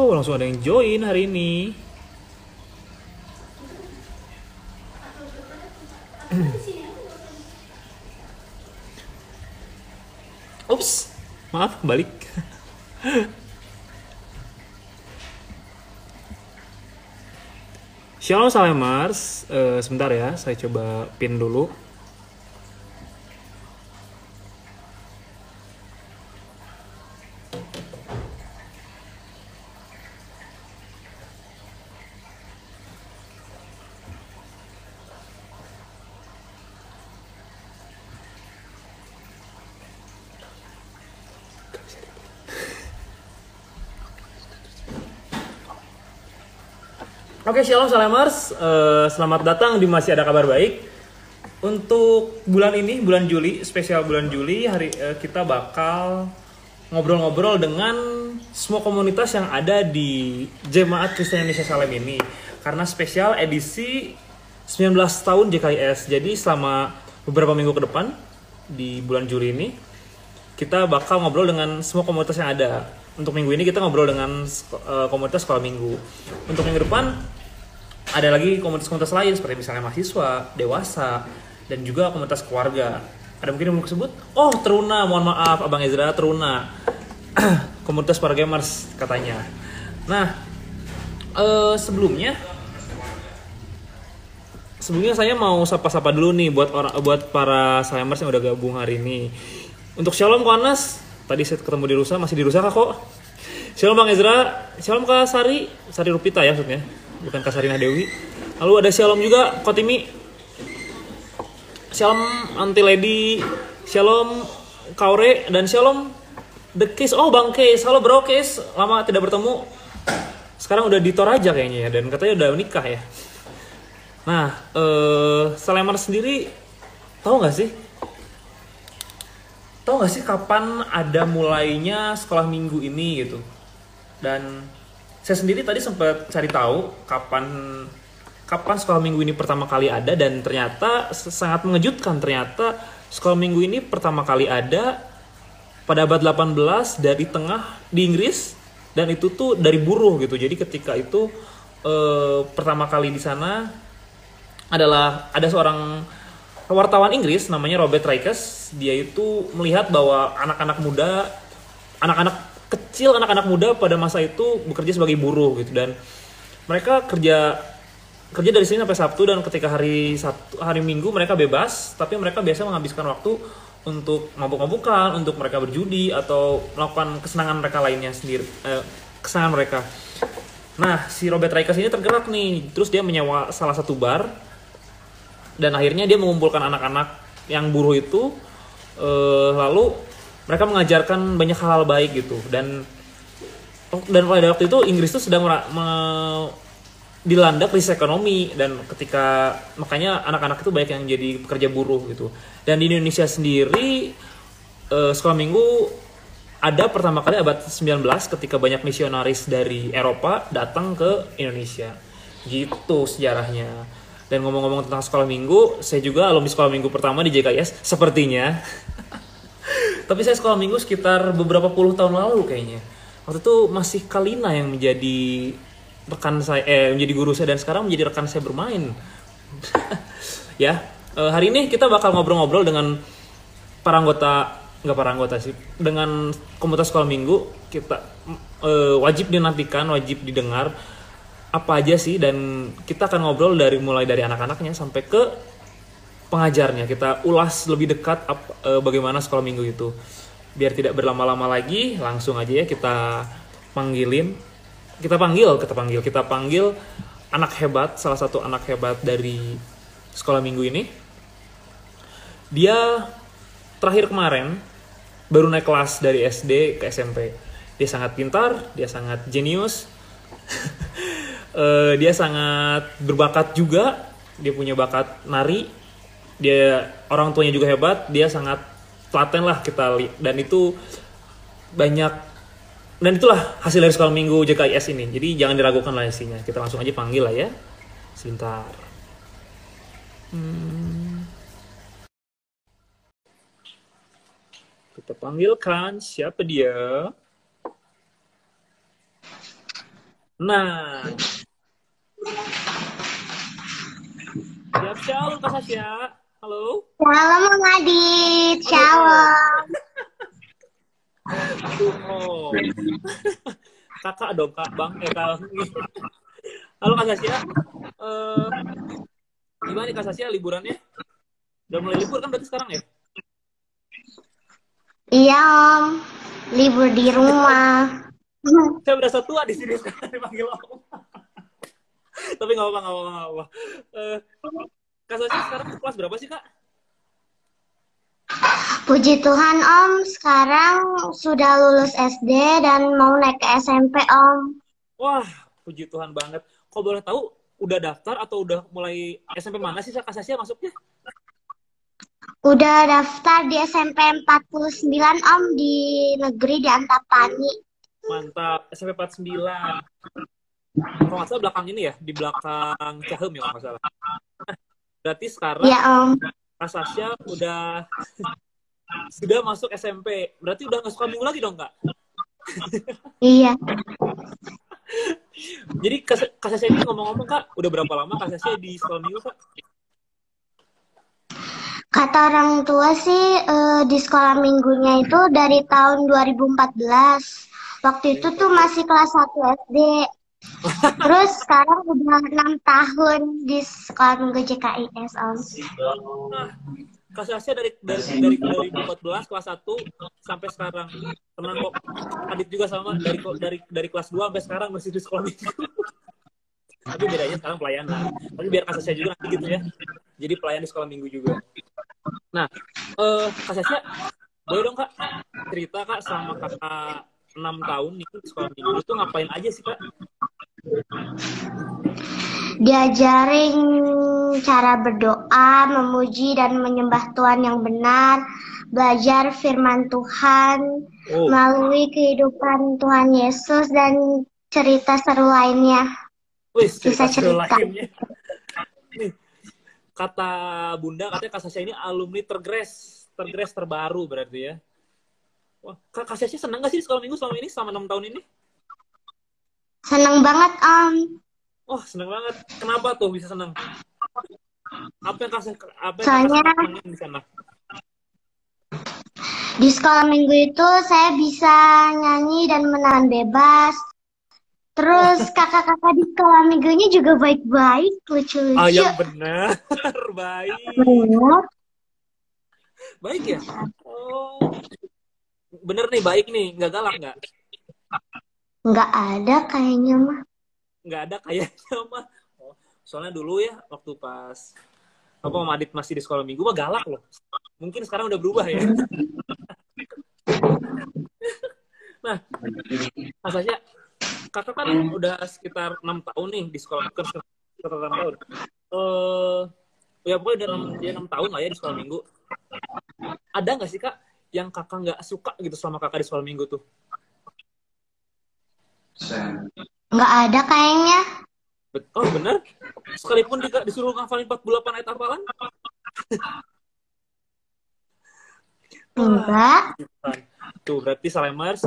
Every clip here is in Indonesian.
Oh, langsung ada yang join hari ini. Ups, maaf, balik. Shalom Salemars, Eh, sebentar ya, saya coba pin dulu. Oke, Shalom Salemers, Eh, selamat datang di Masih Ada Kabar Baik. Untuk bulan ini, bulan Juli, spesial bulan Juli, hari eh, kita bakal ngobrol-ngobrol dengan semua komunitas yang ada di Jemaat Kristen Indonesia Salem ini. Karena spesial edisi 19 tahun JKIS. Jadi selama beberapa minggu ke depan di bulan Juli ini, kita bakal ngobrol dengan semua komunitas yang ada. Untuk minggu ini kita ngobrol dengan eh, komunitas sekolah minggu. Untuk minggu depan ada lagi komunitas-komunitas lain seperti misalnya mahasiswa, dewasa, dan juga komunitas keluarga. Ada mungkin yang belum disebut? Oh, Teruna, mohon maaf, Abang Ezra, Teruna. komunitas para gamers katanya. Nah, eh, sebelumnya sebelumnya saya mau sapa-sapa dulu nih buat orang buat para salemers yang udah gabung hari ini. Untuk Shalom Konas, tadi saya ketemu di Rusa, masih di Rusa kah kok? Shalom Bang Ezra, Shalom Kak Sari, Sari Rupita ya maksudnya, bukan Kak Sarina Dewi. Lalu ada Shalom juga Kotimi, Shalom Anti Lady, Shalom Kaure, dan Shalom The Case. Oh Bang Case, halo Bro Case, lama tidak bertemu. Sekarang udah di Toraja kayaknya ya, dan katanya udah menikah ya. Nah, eh, Salemar sendiri tahu nggak sih? Tahu nggak sih kapan ada mulainya sekolah minggu ini gitu? Dan saya sendiri tadi sempat cari tahu kapan kapan sekolah minggu ini pertama kali ada dan ternyata sangat mengejutkan ternyata sekolah minggu ini pertama kali ada pada abad 18 dari tengah di Inggris dan itu tuh dari buruh gitu. Jadi ketika itu eh, pertama kali di sana adalah ada seorang wartawan Inggris namanya Robert Raikes. Dia itu melihat bahwa anak-anak muda, anak-anak kecil, anak-anak muda pada masa itu bekerja sebagai buruh gitu dan mereka kerja kerja dari sini sampai Sabtu dan ketika hari Sabtu hari Minggu mereka bebas, tapi mereka biasa menghabiskan waktu untuk mabuk-mabukan, untuk mereka berjudi atau melakukan kesenangan mereka lainnya sendiri, eh, kesenangan mereka. Nah, si Robert Raikes ini tergerak nih, terus dia menyewa salah satu bar dan akhirnya dia mengumpulkan anak-anak yang buruh itu eh, lalu mereka mengajarkan banyak hal-hal baik gitu. Dan dan pada waktu itu Inggris itu sedang dilanda krisis ekonomi. Dan ketika makanya anak-anak itu banyak yang jadi pekerja buruh gitu. Dan di Indonesia sendiri eh, sekolah minggu ada pertama kali abad 19 ketika banyak misionaris dari Eropa datang ke Indonesia. Gitu sejarahnya. Dan ngomong-ngomong tentang sekolah minggu saya juga alumni sekolah minggu pertama di JKIS sepertinya tapi saya sekolah minggu sekitar beberapa puluh tahun lalu kayaknya. Waktu itu masih Kalina yang menjadi rekan saya eh menjadi guru saya dan sekarang menjadi rekan saya bermain. Ya eh, hari ini kita bakal ngobrol-ngobrol dengan para anggota nggak para anggota sih dengan komunitas sekolah minggu. Kita eh, wajib dinantikan wajib didengar apa aja sih dan kita akan ngobrol dari mulai dari anak-anaknya sampai ke pengajarnya. Kita ulas lebih dekat ap- eh, bagaimana sekolah minggu itu. Biar tidak berlama-lama lagi langsung aja ya kita panggilin. Kita panggil kita panggil kita panggil anak hebat salah satu anak hebat dari sekolah minggu ini. Dia terakhir kemarin baru naik kelas dari SD ke SMP dia sangat pintar dia sangat jenius. Eh, dia sangat berbakat juga. Dia punya bakat nari dia orang tuanya juga hebat dia sangat telaten lah kita lihat dan itu banyak dan itulah hasil dari sekolah minggu JKIS ini jadi jangan diragukan lah isinya kita langsung aja panggil lah ya sebentar Hmm. kita panggilkan siapa dia Nah. Siap, shalom Kak Sasya. Halo. Shalom Bang Adit, shalom. Oh. Kakak dong, Kak Bang. Eh, Kak. Halo Kak Sasya. Eh, gimana nih Kak Sasya liburannya? Udah mulai libur kan berarti sekarang ya? Iya Om, libur di rumah. Saya berasa tua di sini sekarang dipanggil Om. Tapi nggak apa-apa, nggak apa-apa. Eh, Kak Sasya sekarang kelas berapa sih, Kak? Puji Tuhan Om, sekarang sudah lulus SD dan mau naik ke SMP Om. Wah, puji Tuhan banget. Kok boleh tahu udah daftar atau udah mulai SMP mana sih Kak Sasya masuknya? Udah daftar di SMP 49 Om di negeri di Antapani. Mantap, SMP 49. Kalau nggak salah belakang ini ya, di belakang Cahem ya kalau nggak salah. Berarti sekarang Iya Om. Kak Sasya udah sudah masuk SMP. Berarti udah nggak suka minggu lagi dong, Kak? Iya. Jadi Kak Kak Sasya ini ngomong-ngomong, Kak, udah berapa lama Kak Sasya di sekolah minggu, Kak? Kata orang tua sih eh, di sekolah minggunya itu dari tahun 2014. Waktu itu tuh masih kelas 1 SD. Terus sekarang udah enam tahun di sekolah minggu JKIS Om. Nah, Sasya dari dari dari 2014 kelas 1 sampai sekarang. Teman kok Adit juga sama dari dari dari kelas 2 sampai sekarang masih di sekolah minggu. Tapi bedanya sekarang pelayanan. Tapi biar Kak Sasya juga nanti gitu ya. Jadi pelayan di sekolah minggu juga. Nah, eh Kak Sasya, boleh dong Kak cerita Kak sama kakak 6 tahun nih sekolah minggu itu ngapain aja sih Kak? Diajarin cara berdoa, memuji dan menyembah Tuhan yang benar, belajar firman Tuhan Oh, melalui kehidupan Tuhan Yesus dan cerita seru lainnya. wis cerita Bisa seru cerita. lainnya. Nih, kata Bunda katanya Kak Sasya ini alumni tergres, tergres terbaru berarti ya. Wah, Kak Sasya senang gak sih di sekolah minggu selama ini, selama 6 tahun ini? Seneng banget Om. Wah, senang banget. Kenapa tuh bisa senang? Apa yang Sasya, apa yang Soalnya- di sana? Di sekolah minggu itu saya bisa nyanyi dan menahan bebas. Terus kakak-kakak di sekolah minggunya juga baik-baik, lucu-lucu. Ah, yang benar. Baik. Bener. Baik ya? Oh. Bener nih, baik nih. Nggak galak nggak? Nggak ada kayaknya mah. Nggak ada kayaknya mah. Oh, soalnya dulu ya, waktu pas apa Om Adit masih di sekolah minggu mah galak loh. Mungkin sekarang udah berubah ya. nah, Mas Asya, kakak kan udah sekitar enam tahun nih di sekolah bukan sekitar enam tahun. Eh, ya pokoknya udah enam ya, enam tahun lah ya di sekolah minggu. Ada nggak sih kak yang kakak nggak suka gitu selama kakak di sekolah minggu tuh? Nggak ada kayaknya. Oh bener? Sekalipun di- disuruh ngafalin 48 ayat hafalan? Enggak. Tuh berarti Salemers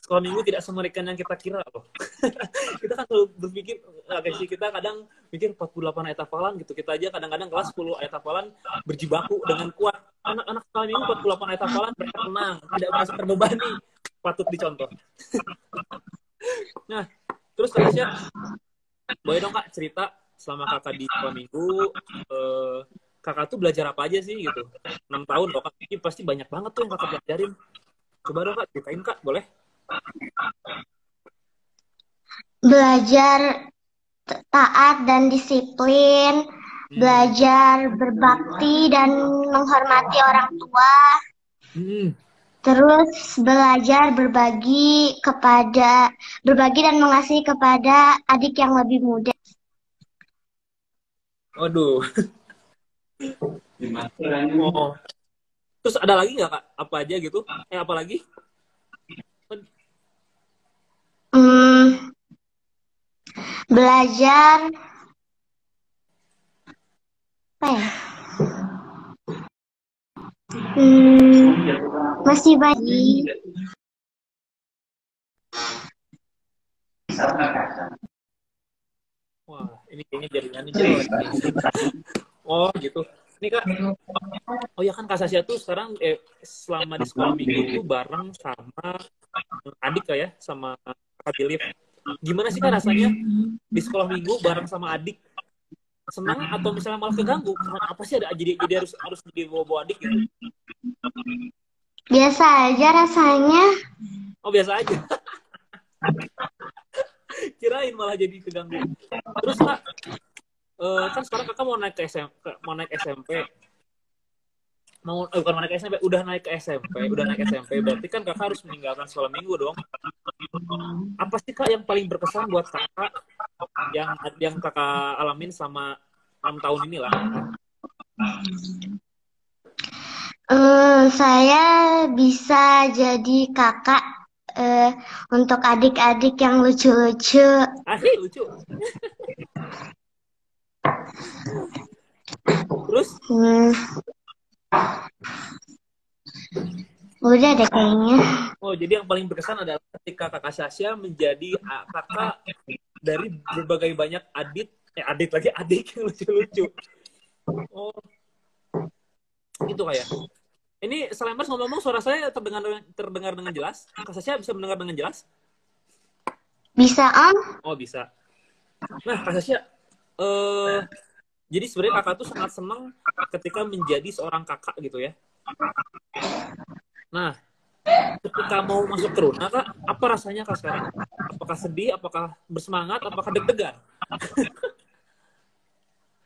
sekolah minggu tidak semerikan yang kita kira loh. kita kan selalu berpikir, guys sih kita kadang mikir 48 ayat hafalan gitu. Kita aja kadang-kadang kelas 10 ayat hafalan berjibaku dengan kuat. Anak-anak sekolah minggu 48 ayat hafalan mereka tenang, tidak merasa terbebani. Patut dicontoh. nah, terus Kak Tasya, boleh dong kak cerita selama kakak di sekolah minggu, eh, kakak tuh belajar apa aja sih gitu? 6 tahun loh kak, Ini pasti banyak banget tuh yang kakak pelajarin. Coba dong kak, ceritain kak, boleh? Belajar taat dan disiplin. Belajar berbakti dan menghormati orang tua. Hmm. Terus belajar berbagi kepada berbagi dan mengasihi kepada adik yang lebih muda. Waduh. Oh. Terus ada lagi nggak kak? Apa aja gitu? Eh apa lagi? Hmm, belajar apa ya? Hmm, masih banyak Wah, ini kayaknya jaringannya jelek. Oh, gitu. Ini kak, oh ya kan Kak Sasya tuh sekarang eh, selama di sekolah minggu tuh bareng sama adik kak ya, sama Kak Bilif. Gimana sih kak rasanya di sekolah minggu bareng sama adik? Senang atau misalnya malah keganggu? Apa sih ada jadi jadi harus harus jadi bawa bawa adik gitu? Biasa aja rasanya. Oh biasa aja. Kirain malah jadi keganggu. Terus kak, eh, kan sekarang kakak mau naik ke SMP, mau naik SMP. Mau eh, bukan naik ke SMP, udah naik ke SMP, udah naik SMP. Berarti kan kakak harus meninggalkan sekolah minggu dong. Apa sih kak yang paling berkesan buat kakak yang yang kakak alamin sama enam tahun ini lah? Eh, saya bisa jadi kakak eh, untuk adik-adik yang lucu-lucu. Asli lucu. Terus Hmm. Udah deh kayaknya. Oh, jadi yang paling berkesan adalah ketika kakak Sasha menjadi ah, kakak dari berbagai banyak adit, eh adit lagi adik yang lucu-lucu. Oh, gitu kayak. Ini Selembers ngomong-ngomong suara saya terdengar terdengar dengan jelas. Kak Sasha bisa mendengar dengan jelas? Bisa om? Oh, bisa. Nah, Kak Sasha, eh jadi sebenarnya kakak tuh sangat senang ketika menjadi seorang kakak gitu ya. Nah, ketika mau masuk ke Runa, Kak, apa rasanya Kak sekarang? Apakah sedih, apakah bersemangat, apakah deg-degan?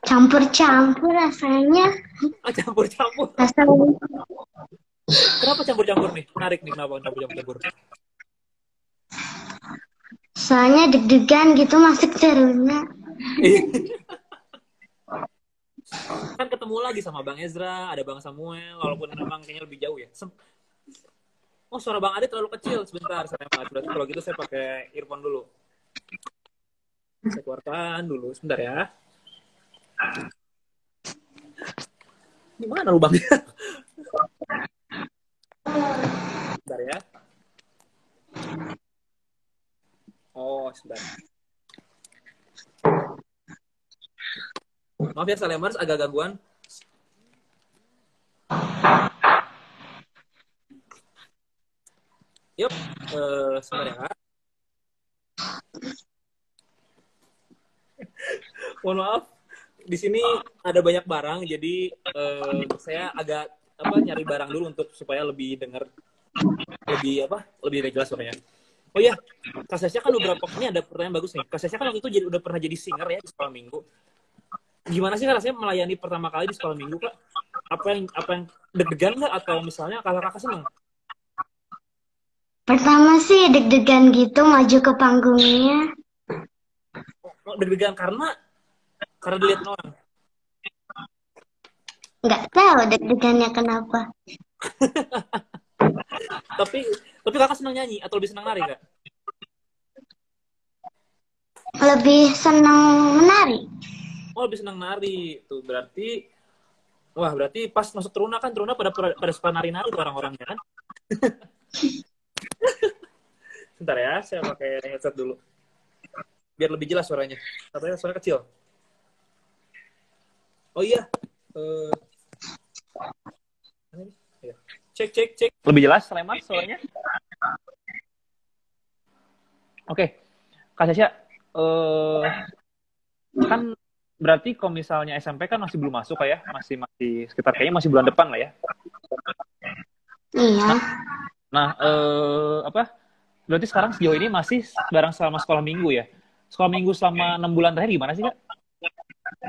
Campur-campur rasanya. Ah, campur-campur. Rasanya Kenapa campur-campur nih? Menarik nih, kenapa campur-campur? soalnya deg-degan gitu masuk teruna. Kan ketemu lagi sama Bang Ezra, ada Bang Samuel, walaupun memang kayaknya lebih jauh ya. Sem- oh, suara Bang Ade terlalu kecil. Sebentar, saya Berarti kalau gitu saya pakai earphone dulu. Saya keluarkan dulu, sebentar ya. Di mana lubangnya? Sebentar ya. Oh, sebentar. Maaf ya, Salemers, agak gangguan. Yup, eh, sebentar ya. Mohon maaf, di sini ada banyak barang, jadi eh, saya agak apa nyari barang dulu untuk supaya lebih dengar lebih apa lebih jelas suaranya. Oh iya, Kak Sasha kan beberapa ini ada pertanyaan bagus nih. Kak kan waktu itu jadi udah pernah jadi singer ya di sekolah minggu. Gimana sih rasanya melayani pertama kali di sekolah minggu Kak? Apa yang apa yang deg-degan nggak atau misalnya kalau Kakak seneng? Pertama sih deg-degan gitu maju ke panggungnya. Oh, deg-degan karena karena dilihat orang. Nggak tahu deg-degannya kenapa. Tapi tapi Kakak senang nyanyi atau lebih senang nari Kak? Lebih senang menari. Oh, lebih senang nari. Tuh berarti Wah, berarti pas masuk Teruna kan Teruna pada pada suka nari-nari tuh orang-orangnya kan? Sebentar ya, saya pakai headset dulu. Biar lebih jelas suaranya. Katanya suara kecil. Oh iya. Iya. Cek, cek, cek. Lebih jelas, Sleman, suaranya? Oke. Kak Sasha, eh, kan berarti kalau misalnya SMP kan masih belum masuk ya? Masih masih sekitar kayaknya masih bulan depan lah ya. Iya. Nah, eh, apa? Berarti sekarang sejauh ini masih bareng selama sekolah minggu ya? Sekolah minggu selama enam bulan terakhir gimana sih kak?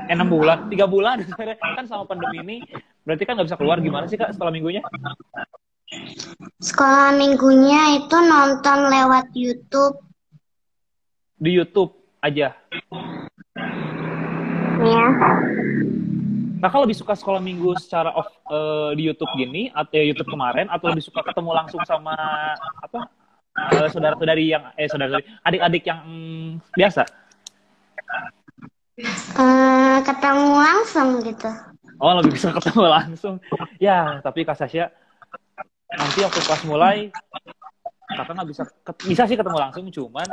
Eh enam bulan, tiga bulan kan sama pandemi ini, berarti kan nggak bisa keluar gimana sih kak sekolah minggunya? Sekolah minggunya itu nonton lewat YouTube. Di YouTube aja. Ya. Kakak lebih suka sekolah minggu secara off eh, di YouTube gini atau ya, YouTube kemarin atau lebih suka ketemu langsung sama apa eh, saudara-saudari yang eh saudara adik-adik yang mm, biasa? Eh, ketemu langsung gitu. Oh lebih bisa ketemu langsung. Ya tapi Kak Sasha nanti waktu kelas mulai kakak nggak bisa bisa sih ketemu langsung cuman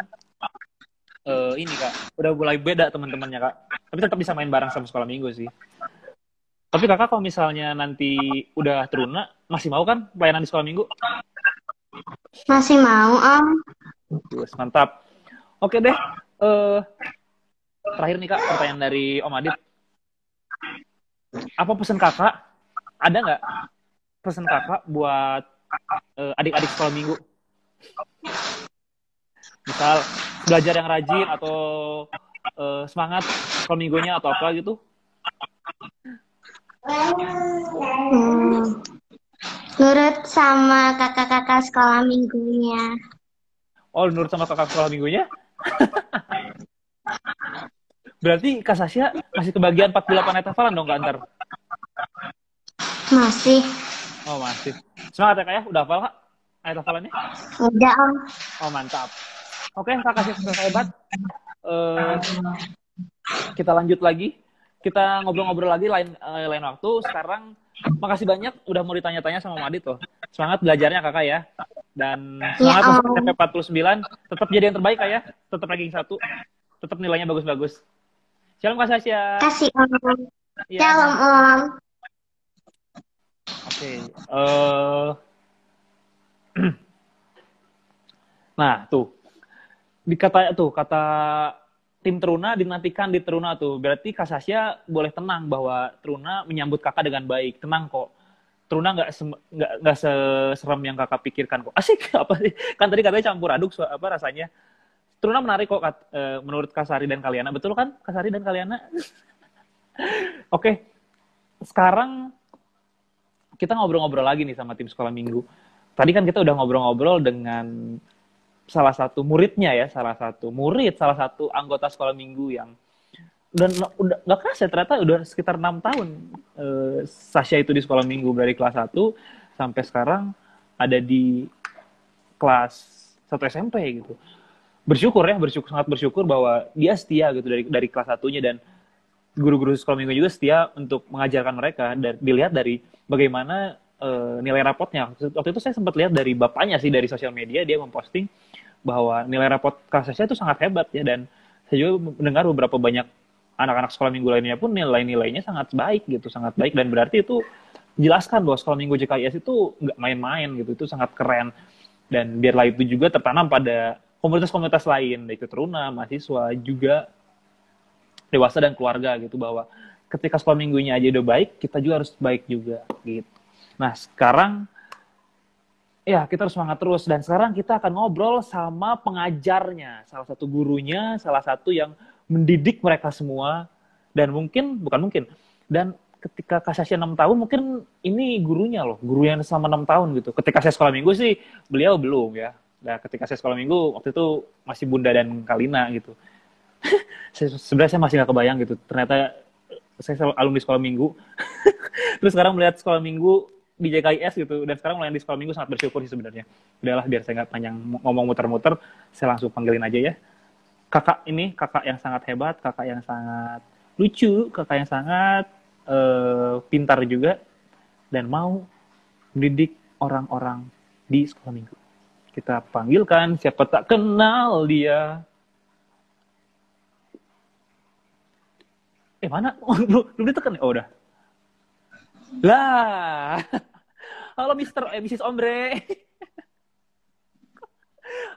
eh, ini kak, udah mulai beda teman-temannya kak. Tapi tetap bisa main bareng sama sekolah minggu sih. Tapi kakak kalau misalnya nanti udah teruna, masih mau kan pelayanan di sekolah minggu? Masih mau, Om. Terus mantap. Oke deh. eh terakhir nih kak, pertanyaan dari Om Adit. Apa pesan kakak? Ada nggak pesan kakak buat eh, adik-adik sekolah minggu? Misal belajar yang rajin atau eh, semangat sekolah minggunya atau apa gitu? Hmm. Nurut sama kakak-kakak sekolah minggunya. Oh, nurut sama kakak sekolah minggunya? Berarti Kak Sasya masih kebagian 48 ayat hafalan dong Kak antar? Masih. Oh, masih. Semangat ya Kak ya? Udah hafal Kak ayat hafalannya? Udah, Om. Oh, mantap. Oke, Kak Kasih sukses hebat. Eh, kita lanjut lagi. Kita ngobrol-ngobrol lagi lain eh, lain waktu. Sekarang makasih banyak udah mau ditanya-tanya sama Madit loh. Semangat belajarnya Kakak ya. Dan semangat Ya, Om. SMP 49. Tetap jadi yang terbaik Kak ya. Tetap ranking satu. Tetap nilainya bagus-bagus. Shalom Kak Sasya. Kasih, Om. Iya. Shalom, Om. Oke. eh nah, tuh. Dikata tuh kata tim Teruna dinantikan di Teruna tuh. Berarti Kak Sasya boleh tenang bahwa Teruna menyambut Kakak dengan baik. Tenang kok. Teruna nggak nggak nggak seserem yang Kakak pikirkan kok. Asik apa sih? Kan tadi katanya campur aduk apa rasanya. Teruna menarik kok Kat- eh, menurut Kasari dan Kaliana. Betul kan Kasari dan Kaliana? Oke. Sekarang kita ngobrol-ngobrol lagi nih sama tim sekolah minggu. Tadi kan kita udah ngobrol-ngobrol dengan salah satu muridnya ya, salah satu murid, salah satu anggota sekolah minggu yang dan udah nggak kerasa ternyata udah sekitar enam tahun eh, Sasha itu di sekolah minggu dari kelas 1 sampai sekarang ada di kelas 1 SMP gitu. Bersyukur ya, bersyukur sangat bersyukur bahwa dia setia gitu dari dari kelas satunya dan guru-guru sekolah minggu juga setia untuk mengajarkan mereka dan dilihat dari bagaimana eh, nilai rapotnya. Waktu itu saya sempat lihat dari bapaknya sih dari sosial media dia memposting bahwa nilai rapot kelasnya itu sangat hebat ya dan saya juga mendengar beberapa banyak anak-anak sekolah minggu lainnya pun nilai-nilainya sangat baik gitu, sangat baik dan berarti itu jelaskan bahwa sekolah minggu JKIS itu nggak main-main gitu, itu sangat keren dan biarlah itu juga tertanam pada komunitas-komunitas lain, baik itu teruna, mahasiswa juga dewasa dan keluarga gitu bahwa ketika sekolah minggunya aja udah baik, kita juga harus baik juga gitu. Nah sekarang ya kita harus semangat terus dan sekarang kita akan ngobrol sama pengajarnya, salah satu gurunya, salah satu yang mendidik mereka semua dan mungkin bukan mungkin dan ketika Kasasya 6 tahun mungkin ini gurunya loh, guru yang selama 6 tahun gitu. Ketika saya sekolah minggu sih beliau belum ya. Nah, ketika saya sekolah minggu waktu itu masih Bunda dan Kalina gitu. Saya- sebenarnya saya masih nggak kebayang gitu. Ternyata saya sel- alumni sekolah minggu. Terus sekarang melihat sekolah minggu di JKIS gitu dan sekarang mulai di sekolah minggu sangat bersyukur sih sebenarnya. Udahlah biar saya nggak panjang ngomong muter-muter, saya langsung panggilin aja ya. Kakak ini kakak yang sangat hebat, kakak yang sangat lucu, kakak yang sangat eh, pintar juga dan mau mendidik orang-orang di sekolah minggu. Kita panggilkan siapa tak kenal dia. Eh mana? Belum, belum ditekan ya? Oh udah. Lah. Halo Mister eh Mrs. Ombre.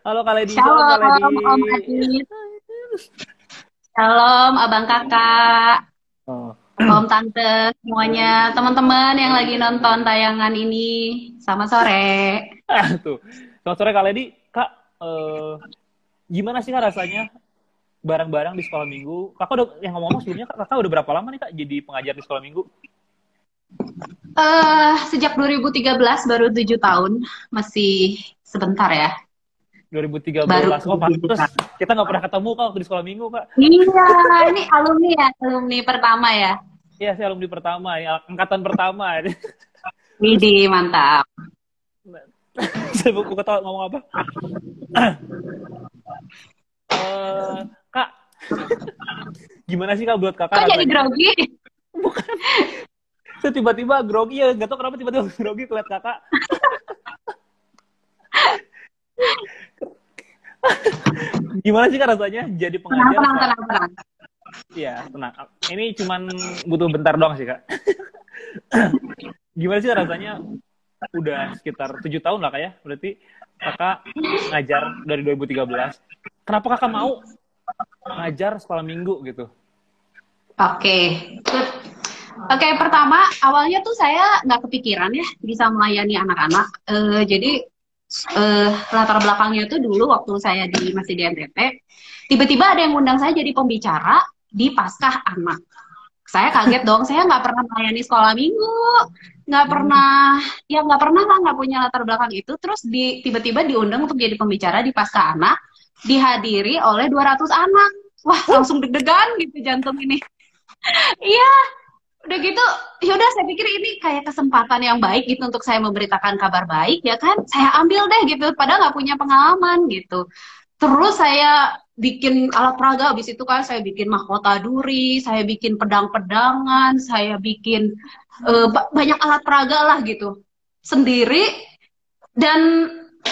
Halo Kaledi. Shalom, Kaledi. Om Adit. Shalom, abang kakak, Oh. om tante, semuanya, teman-teman yang lagi nonton tayangan ini. Selamat sore. Ah, tuh. Selamat sore Kak Ledi. Kak, eh, gimana sih Kak rasanya bareng-bareng di sekolah minggu? Kakak udah yang ngomong sebelumnya Kak, kakak udah berapa lama nih Kak jadi pengajar di sekolah minggu? Eh, sejak 2013 baru tujuh tahun, masih sebentar ya. 2013. Baru oh, pantes. Kita nggak pernah ketemu waktu di sekolah minggu Kak. Iya, ini alumni ya, alumni pertama ya. Iya, saya alumni pertama, ya, angkatan pertama. Widih, mantap. saya buku ketawa ngomong apa? Eh, kak, gimana sih Kak buat kakak Kok jadi grogi? Saya tiba-tiba grogi ya, nggak tahu kenapa tiba-tiba grogi keliat kakak. Gimana sih kak rasanya jadi pengajar? tenang, tenang, tenang. Iya, tenang. Ini cuman butuh bentar doang sih kak. Gimana sih rasanya? Udah sekitar tujuh tahun lah kak ya. Berarti kakak ngajar dari 2013. Kenapa kakak mau ngajar sekolah minggu gitu? Oke. Oke, pertama awalnya tuh saya nggak kepikiran ya bisa melayani anak-anak. Eh, jadi eh, latar belakangnya tuh dulu waktu saya di masih di NTT, tiba-tiba ada yang undang saya jadi pembicara di Paskah Anak. Saya kaget dong, saya nggak pernah melayani sekolah minggu, nggak pernah, ya nggak pernah lah nggak punya latar belakang itu. Terus di tiba-tiba diundang untuk jadi pembicara di Paskah Anak, dihadiri oleh 200 anak. Wah, langsung deg-degan gitu jantung ini. Iya, udah gitu yaudah saya pikir ini kayak kesempatan yang baik gitu untuk saya memberitakan kabar baik ya kan? Saya ambil deh gitu padahal nggak punya pengalaman gitu. Terus saya bikin alat peraga habis itu kan saya bikin mahkota duri saya bikin pedang-pedangan saya bikin ba- banyak alat peraga lah gitu. Sendiri dan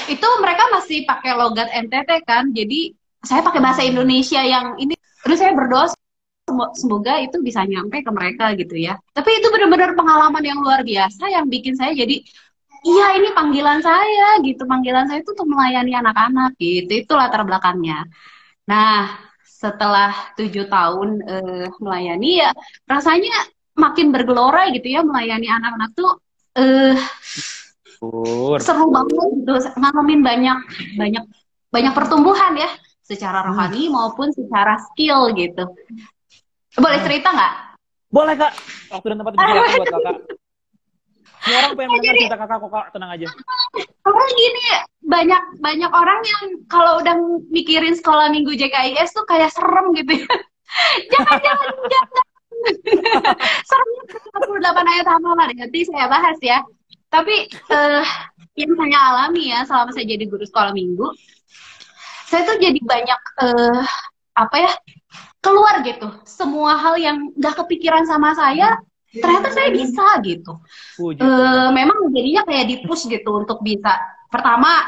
itu mereka masih pakai logat NTT kan jadi saya pakai bahasa Indonesia yang ini. Terus saya berdoa semoga itu bisa nyampe ke mereka gitu ya. Tapi itu benar-benar pengalaman yang luar biasa yang bikin saya jadi iya ini panggilan saya gitu. Panggilan saya itu untuk melayani anak-anak gitu. Itu latar belakangnya. Nah, setelah tujuh tahun eh, melayani ya rasanya makin bergelora gitu ya melayani anak-anak tuh eh Pur. seru banget gitu ngalamin banyak banyak banyak pertumbuhan ya secara rohani maupun secara skill gitu boleh cerita nggak Boleh kak. Waktu dan tempat dipersilakan buat kakak. Semua orang pengen mendengar cerita kakak kok kak. Tenang aja. karena gini banyak banyak orang yang kalau udah mikirin sekolah minggu JKIS tuh kayak serem gitu ya jangan jangan jangan seremnya 48 ayat hamalan nanti saya bahas ya tapi eh, yang saya alami ya selama saya jadi guru sekolah minggu saya tuh jadi banyak eh, apa ya keluar gitu. Semua hal yang gak kepikiran sama saya ternyata saya bisa gitu. Eh, memang jadinya kayak di push gitu untuk bisa. Pertama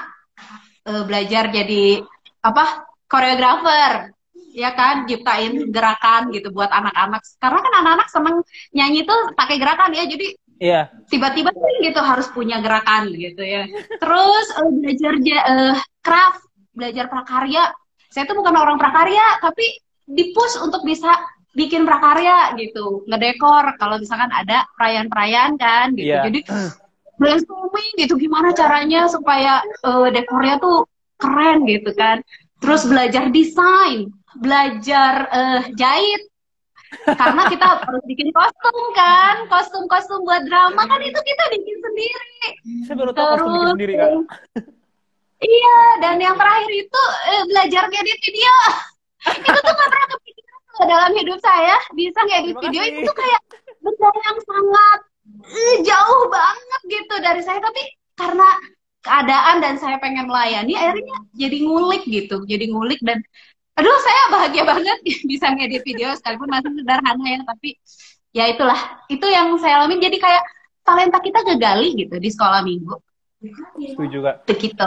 eh, belajar jadi apa koreografer ya kan? Ciptain gerakan gitu buat anak-anak. Karena kan anak-anak seneng nyanyi tuh pakai gerakan ya jadi Iya. tiba-tiba tuh gitu harus punya gerakan gitu ya. Terus eh, belajar ja- eh, craft belajar prakarya. Saya tuh bukan orang prakarya tapi di push untuk bisa bikin prakarya gitu. Ngedekor kalau misalkan ada perayaan-perayaan kan gitu. Iya. jadi brainstorming gitu gimana caranya supaya eh, dekornya tuh keren gitu kan. Terus belajar desain belajar eh, jahit. Karena kita harus bikin kostum kan kostum-kostum buat drama kan itu kita bikin sendiri. Saya baru tahu kostum bikin sendiri kak. iya dan yang terakhir itu eh, belajar ngedit video itu tuh gak pernah kepikiran loh dalam hidup saya bisa ngedit Terima video itu tuh kayak benda yang sangat eh, jauh banget gitu dari saya. Tapi karena keadaan dan saya pengen melayani akhirnya jadi ngulik gitu jadi ngulik dan aduh saya bahagia banget bisa ngedit video sekalipun masih sederhana ya tapi ya itulah itu yang saya alami jadi kayak talenta kita kegali gitu di sekolah minggu. Setuju kak. begitu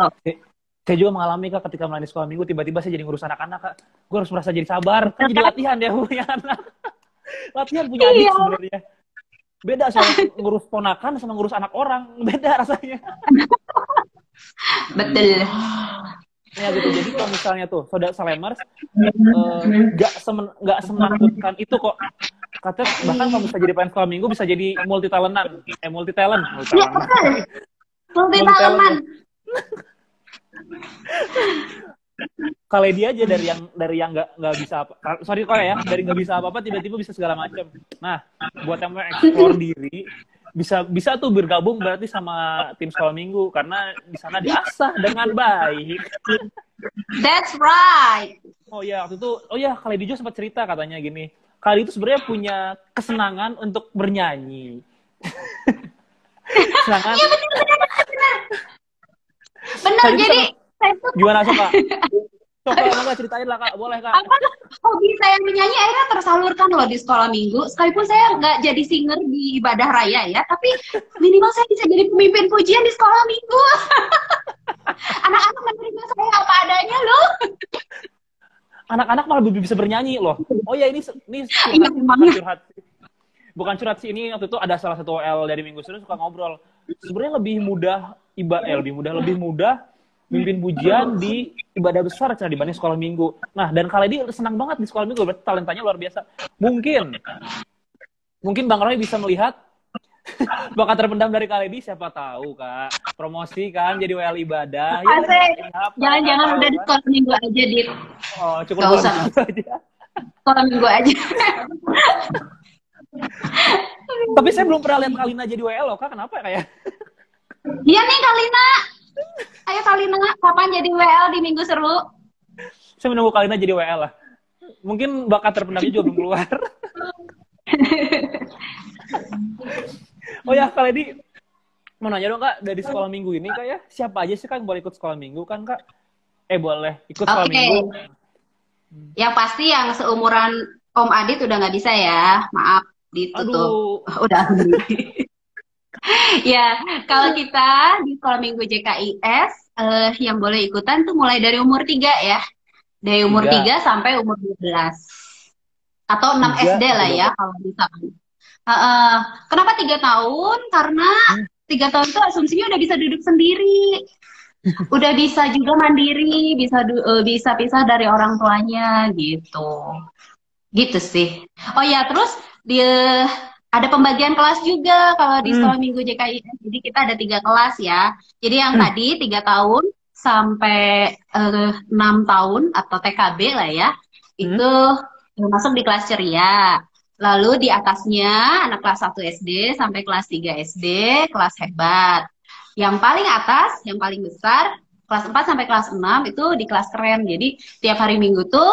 Saya juga mengalami kak ketika melayani sekolah minggu tiba-tiba saya jadi ngurus anak-anak kak. Gue harus merasa jadi sabar. Kan jadi latihan ya punya anak. latihan punya adik Iya. sebenarnya. Beda soal ngurus ponakan sama ngurus anak orang. Beda rasanya. betul Ya gitu. Jadi kalau misalnya tuh saudara Salemers nggak semen nggak semenakutkan itu kok. Katanya bahkan kalau bisa jadi pemain sekolah minggu bisa jadi multi talentan, eh multi talent, multi talent. Multi Multi Kalau dia aja dari yang dari yang nggak nggak bisa apa, sorry kok ya, dari nggak bisa apa-apa tiba-tiba bisa segala macam. Nah, buat yang mau explore diri, bisa bisa tuh bergabung berarti sama tim sekolah minggu karena di sana diasah dengan baik. That's right. Oh ya waktu itu, oh ya kali Dijo sempat cerita katanya gini, kali itu sebenarnya punya kesenangan untuk bernyanyi. kesenangan Benar, Tadi jadi saya tuh gimana kak, mau nggak ceritain lah kak, boleh kak. apa hobi saya menyanyi akhirnya tersalurkan loh di sekolah minggu. Sekalipun saya nggak jadi singer di ibadah raya ya, tapi minimal saya bisa jadi pemimpin pujian di sekolah minggu. Anak-anak menerima saya apa adanya loh. anak-anak malah lebih bisa bernyanyi loh. Oh ya ini ini Iya, curhat, curhat. Bukan curhat sih ini waktu itu ada salah satu L dari Minggu Senin suka ngobrol. Sebenarnya lebih mudah ibadah eh, lebih mudah lebih mudah mimpin pujian di ibadah besar Cina, dibanding sekolah minggu. Nah, dan kali ini senang banget di sekolah minggu, berarti talentanya luar biasa. Mungkin mungkin Bang Roy bisa melihat bakat terpendam dari kali ini siapa tahu kak promosi kan jadi WL ibadah Ya, Jangan-jangan udah di sekolah minggu aja, Dit. oh cukup usah. Sekolah minggu aja. tapi saya belum pernah lihat Kalina jadi WL loh kak kenapa ya kayak Iya nih, Kalina. Ayo, Kalina. Kapan jadi WL di Minggu Seru? saya menunggu Kalina jadi WL lah mungkin bakat terpendamnya juga belum keluar oh ya kali ini mau nanya dong kak dari sekolah minggu ini kak ya siapa aja sih kak yang boleh ikut sekolah minggu kan kak eh boleh ikut sekolah Oke. minggu Yang pasti yang seumuran Om Adit udah nggak bisa ya. Maaf, ditutup. aduh Udah. ya, kalau kita di sekolah minggu JKIS, eh, yang boleh ikutan tuh mulai dari umur 3 ya. Dari umur Tiga. 3 sampai umur 12. Atau 6 Tiga SD lah ya kalau bisa. Heeh. kenapa 3 tahun? Karena Hmm. 3 tahun tuh asumsinya udah bisa duduk sendiri. Udah bisa juga mandiri, bisa eh, bisa pisah dari orang tuanya gitu. Gitu sih. Oh ya, terus dia ada pembagian kelas juga kalau di Hmm. sekolah minggu JKIS. Jadi kita ada tiga kelas ya. Jadi yang Hmm. tadi tiga tahun sampai eh, enam tahun atau TKB lah ya, itu masuk di kelas ceria. Lalu di atasnya anak kelas 1 SD sampai kelas 3 SD, kelas hebat. Yang paling atas, yang paling besar, kelas 4 sampai kelas 6 itu di kelas keren. Jadi tiap hari Minggu tuh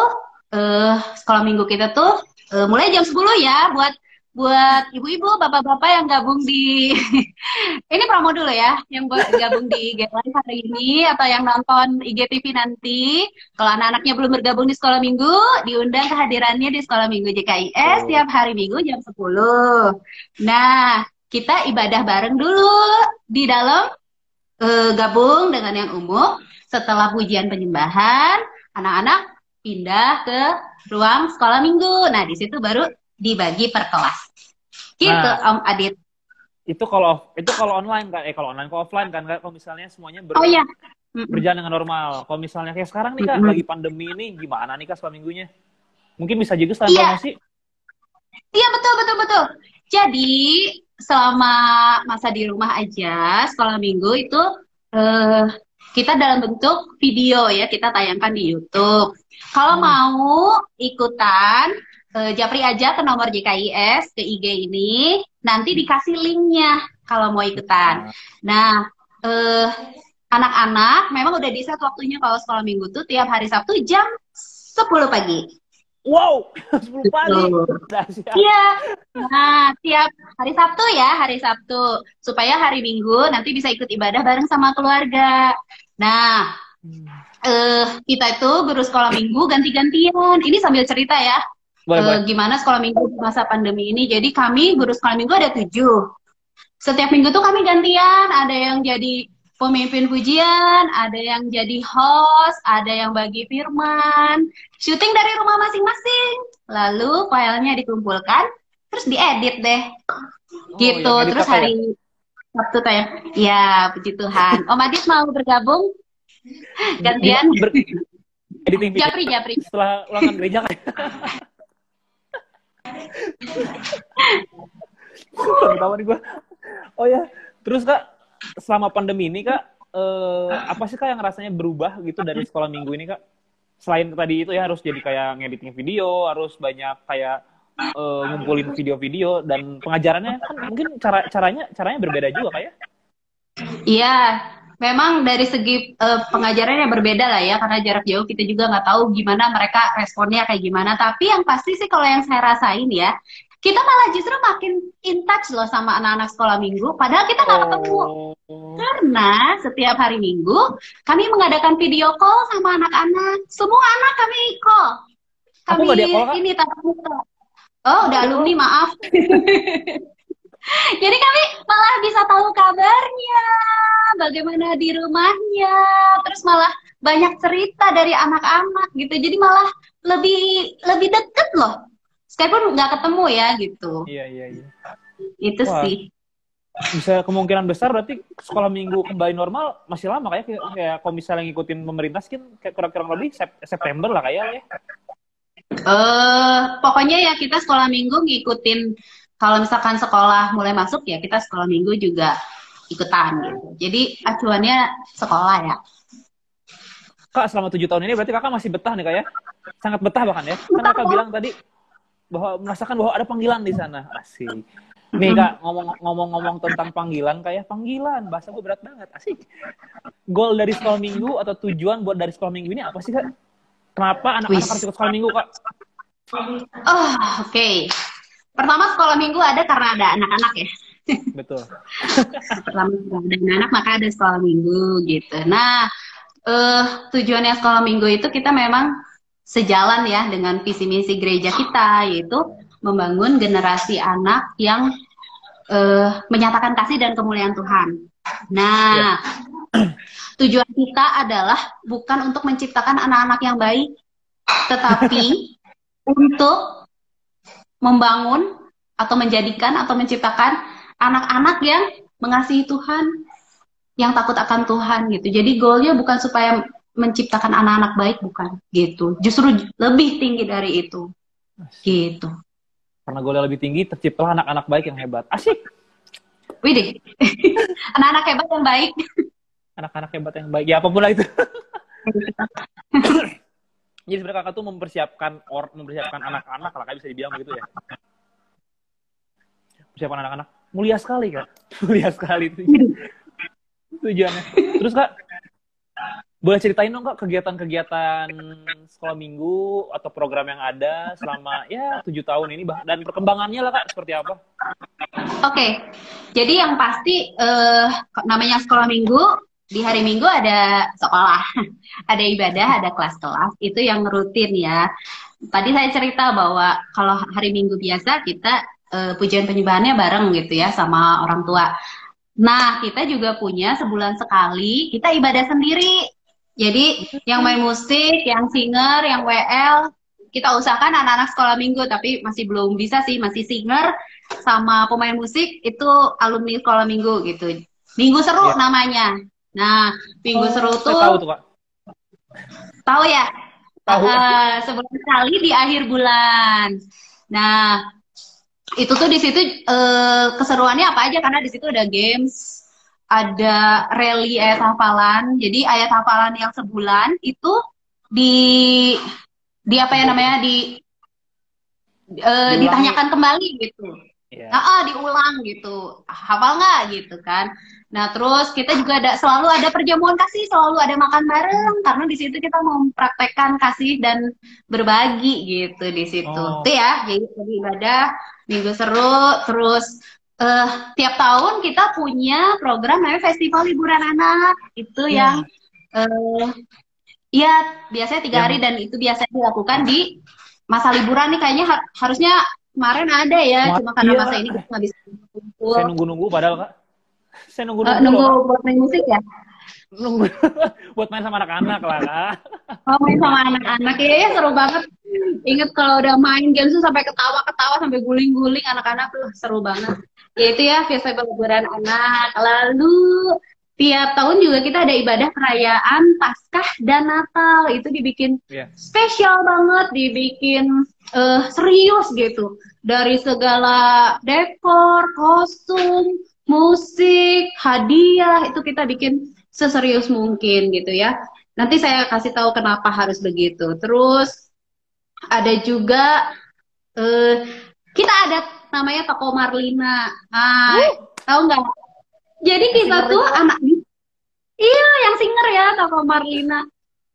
eh sekolah Minggu kita tuh eh, mulai jam 10 ya buat buat ibu-ibu, bapak-bapak yang gabung di ini promo dulu ya, yang buat gabung di IG Live hari ini atau yang nonton IGTV nanti. Kalau anak-anaknya belum bergabung di sekolah Minggu, diundang kehadirannya di sekolah Minggu JKIS Oh. tiap hari Minggu jam 10. Nah, kita ibadah bareng dulu di dalam eh, gabung dengan yang umum. Setelah pujian penyembahan, anak-anak pindah ke ruang sekolah minggu. Nah, di situ baru dibagi per kelas. Gitu, Nah. Om Adit. itu kalau itu kalau online kan eh kalau online kalau offline kan kalau misalnya semuanya ber- Oh iya. Berjalan dengan normal kalau misalnya kayak sekarang nih kak Mm-mm. lagi pandemi ini gimana nih kak sekolah minggunya mungkin bisa juga setelah Iya. promosi Iya, betul, betul, betul. Jadi, selama masa di rumah aja, sekolah minggu itu eh, kita dalam bentuk video ya, kita tayangkan di YouTube. Kalau Hmm. mau ikutan, eh, japri aja ke nomor JKIS, ke IG ini, nanti dikasih linknya kalau mau ikutan. Nah, eh, anak-anak memang udah di set waktunya kalau sekolah minggu tuh tiap hari Sabtu jam 10 pagi. wow 10 pagi. Iya. Nah, tiap hari Sabtu ya, hari Sabtu. Supaya hari Minggu nanti bisa ikut ibadah bareng sama keluarga. Nah, Hmm. eh kita itu guru sekolah minggu ganti-gantian. Ini sambil cerita ya, boleh boleh gimana sekolah minggu di masa pandemi ini. Jadi kami guru sekolah minggu ada tujuh. Setiap minggu tuh kami gantian. Ada yang jadi pemimpin pujian, ada yang jadi host, ada yang bagi firman, syuting dari rumah masing-masing. Lalu filenya dikumpulkan, terus diedit deh. Oh, gitu. Terus ya? hari Sabtu tayang. Ya, puji Tuhan. Om Adit mau bergabung? Gantian. Ber- editing video. Japri, Japri. setelah ulangan gereja. Kan tahu nih gue oh ya terus kak selama pandemi ini kak eh, apa sih kak yang rasanya berubah gitu dari sekolah minggu ini kak? Selain tadi itu ya harus jadi kayak ngediting video harus banyak kayak eh, ngumpulin video-video dan pengajarannya kan mungkin cara caranya caranya berbeda juga kak ya? Iya, memang dari segi eh, pengajarannya berbeda lah ya, karena jarak jauh kita juga nggak tahu gimana mereka responnya kayak gimana. Tapi yang pasti sih kalau yang saya rasain ya, kita malah justru makin in touch loh sama anak-anak sekolah minggu, padahal kita nggak ketemu. oh Karena setiap hari minggu kami mengadakan video call sama anak-anak. Semua anak kami call. Aku Kami call, Kak. ini tatap muka. Oh, udah alumni, maaf. Jadi kami malah bisa tahu kabarnya, bagaimana di rumahnya, terus malah banyak cerita dari anak-anak gitu. Jadi malah lebih lebih deket loh. Sekalipun nggak ketemu ya gitu. Iya iya iya. Itu Wah. sih. Bisa kemungkinan besar berarti sekolah minggu kembali normal masih lama kayak kayak, kalau misalnya ngikutin pemerintah sih kan kayak kurang-kurang lebih Sep- September lah kayak ya. Eh, pokoknya ya kita sekolah minggu ngikutin kalau misalkan sekolah mulai masuk ya kita sekolah minggu juga ikutan gitu. Jadi acuannya sekolah ya. Kak selama tujuh tahun ini berarti kakak masih betah nih kak ya? Sangat betah bahkan ya? Kan kakak bilang tadi bahwa merasakan bahwa ada panggilan di sana. Asik. Nih kak ngomong- ngomong-ngomong tentang panggilan kayak panggilan bahasa gue berat banget. Asik. Goal dari sekolah minggu atau tujuan buat dari sekolah minggu ini apa sih kak? Kenapa anak-anak harus ikut sekolah minggu kak? Oh, oke. Pertama sekolah minggu ada karena ada anak-anak ya. Betul. Pertama ada anak-anak maka ada sekolah minggu gitu. Nah, eh tujuannya sekolah minggu itu kita memang sejalan ya dengan visi misi gereja kita yaitu membangun generasi anak yang eh, menyatakan kasih dan kemuliaan Tuhan. Nah, tujuan kita adalah bukan untuk menciptakan anak-anak yang baik, tetapi untuk membangun atau menjadikan atau menciptakan anak-anak yang mengasihi Tuhan, yang takut akan Tuhan gitu. Jadi goalnya bukan supaya menciptakan anak-anak baik, bukan gitu. Justru lebih tinggi dari itu, gitu. Karena goalnya lebih tinggi, terciptalah anak-anak baik yang hebat. Asik. Widih, anak-anak hebat yang baik. Anak-anak hebat yang baik. Ya apa pun lah itu. Jadi sebenarnya kakak tuh mempersiapkan or, mempersiapkan anak-anak lah, kayak bisa dibilang begitu ya. Persiapan anak-anak mulia sekali kak, mulia sekali itu tujuannya. Terus kak, boleh ceritain dong kak kegiatan-kegiatan sekolah minggu atau program yang ada selama ya tujuh tahun ini dan perkembangannya lah kak seperti apa? Oke, jadi yang pasti eh, namanya sekolah minggu di hari Minggu ada sekolah, ada ibadah, ada kelas-kelas itu yang rutin ya. Tadi saya cerita bahwa kalau hari Minggu biasa kita eh, pujian penyembahannya bareng gitu ya sama orang tua. Nah kita juga punya sebulan sekali kita ibadah sendiri. Jadi yang main musik, yang singer, yang WL kita usahakan anak-anak sekolah minggu tapi masih belum bisa sih masih singer sama pemain musik itu alumni sekolah minggu gitu. Minggu seru Iya. namanya. Nah, minggu seru Saya tuh tahu tuh kak. tahu ya? Tahu. Eh, sebulan sekali di akhir bulan. Nah, itu tuh di situ eh, keseruannya apa aja karena di situ ada games, ada rally ayat hafalan. Jadi ayat hafalan yang sebulan itu di di apa ya namanya di Diulangi. ditanyakan kembali gitu. Iya. Nah, ah, diulang gitu. Hafal nggak gitu kan? Nah, terus kita juga ada selalu ada perjamuan kasih, selalu ada makan bareng karena di situ kita mempraktekkan kasih dan berbagi gitu di situ. Oh. Itu ya, jadi tadi ibadah minggu seru, terus eh tiap tahun kita punya program namanya Festival Liburan Anak. Itu yang eh ya biasanya tiga Yang- hari dan itu biasanya dilakukan di masa liburan nih kayaknya har- harusnya kemarin ada ya, Ma- cuma karena iya. masa ini kita nggak bisa kumpul. Saya nunggu-nunggu padahal kak. Saya Eh, nunggu-nunggu. nunggu loh, Kak. buat main musik ya? nunggu buat main sama anak-anak lah kak. Oh, main sama anak-anak ya, ya seru banget. Ingat kalau udah main games tuh sampai ketawa-ketawa sampai guling-guling anak-anak tuh seru banget. Ya itu ya festival liburan anak. Lalu tiap tahun juga kita ada ibadah perayaan Paskah dan Natal. Itu dibikin Iya. spesial banget, dibikin eh, serius gitu. Dari segala dekor, kostum, musik, hadiah itu kita bikin seserius mungkin gitu ya. Nanti saya kasih tahu kenapa harus begitu. Terus ada juga eh kita ada namanya toko Marlina. Ah, tahu nggak? Jadi kita tuh anak Iya, yang singer ya toko Marlina.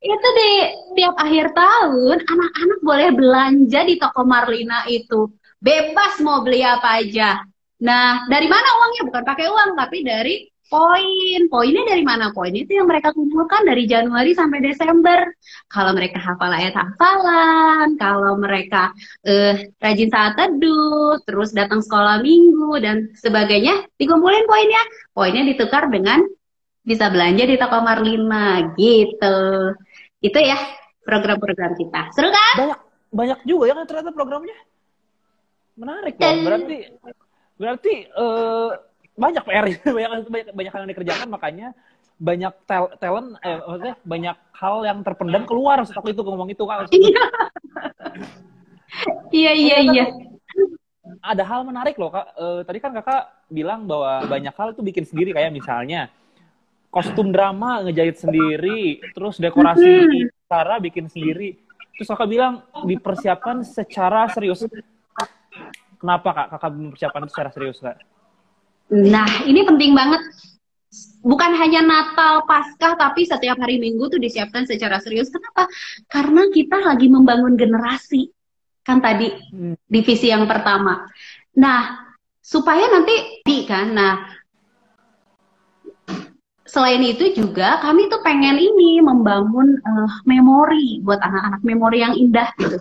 Itu di tiap akhir tahun anak-anak boleh belanja di toko Marlina itu. Bebas mau beli apa aja. Nah, dari mana uangnya? Bukan pakai uang, tapi dari poin. Poinnya dari mana? Poin itu yang mereka kumpulkan dari Januari sampai Desember. Kalau mereka hafal ayat hafalan, kalau mereka eh, rajin saat teduh, terus datang sekolah minggu dan sebagainya, dikumpulin poinnya. Poinnya ditukar dengan bisa belanja di toko Marlina gitu. Itu ya program-program kita. Seru kan? Banyak banyak juga ya ternyata programnya. Menarik loh. Berarti berarti eh, banyak PR banyak banyak banyak hal yang dikerjakan makanya banyak tel talent eh maksudnya banyak hal yang terpendam keluar setelah itu ngomong itu kan. Iya iya iya. Ada hal menarik loh kak. Eh, tadi kan kakak bilang bahwa banyak hal tuh bikin sendiri kayak misalnya kostum drama ngejahit sendiri, terus dekorasi cara bikin sendiri. Terus kakak bilang dipersiapkan secara serius. Kenapa kak kakak mempersiapkan itu secara serius kak? Nah, ini penting banget. Bukan hanya Natal, Paskah, tapi setiap hari Minggu tuh disiapkan secara serius. Kenapa? Karena kita lagi membangun generasi. Kan tadi Hmm. divisi yang pertama. Nah, supaya nanti di kan. Nah, selain itu juga kami tuh pengen ini membangun eh, memori buat anak-anak memori yang indah gitu.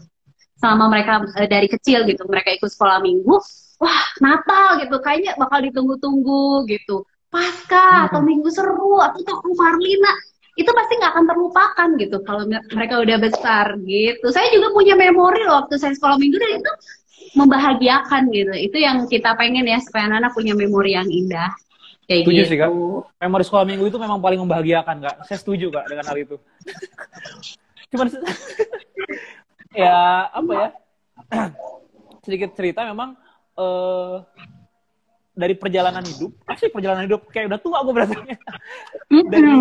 Selama mereka eh, dari kecil gitu, mereka ikut sekolah minggu, wah Natal gitu, kayaknya bakal ditunggu-tunggu gitu. Pasca atau minggu seru atau tuh Marlina itu pasti nggak akan terlupakan gitu kalau me- mereka udah besar gitu. Saya juga punya memori loh waktu saya sekolah minggu dan itu membahagiakan gitu. Itu yang kita pengen ya supaya anak-anak punya memori yang indah. Kayak Setuju gitu. sih kak. Memori sekolah minggu itu memang paling membahagiakan kak. Saya setuju kak dengan hal itu. Cuman ya apa ya sedikit cerita memang eh dari perjalanan hidup, asli perjalanan hidup kayak udah tua gue berasanya. dari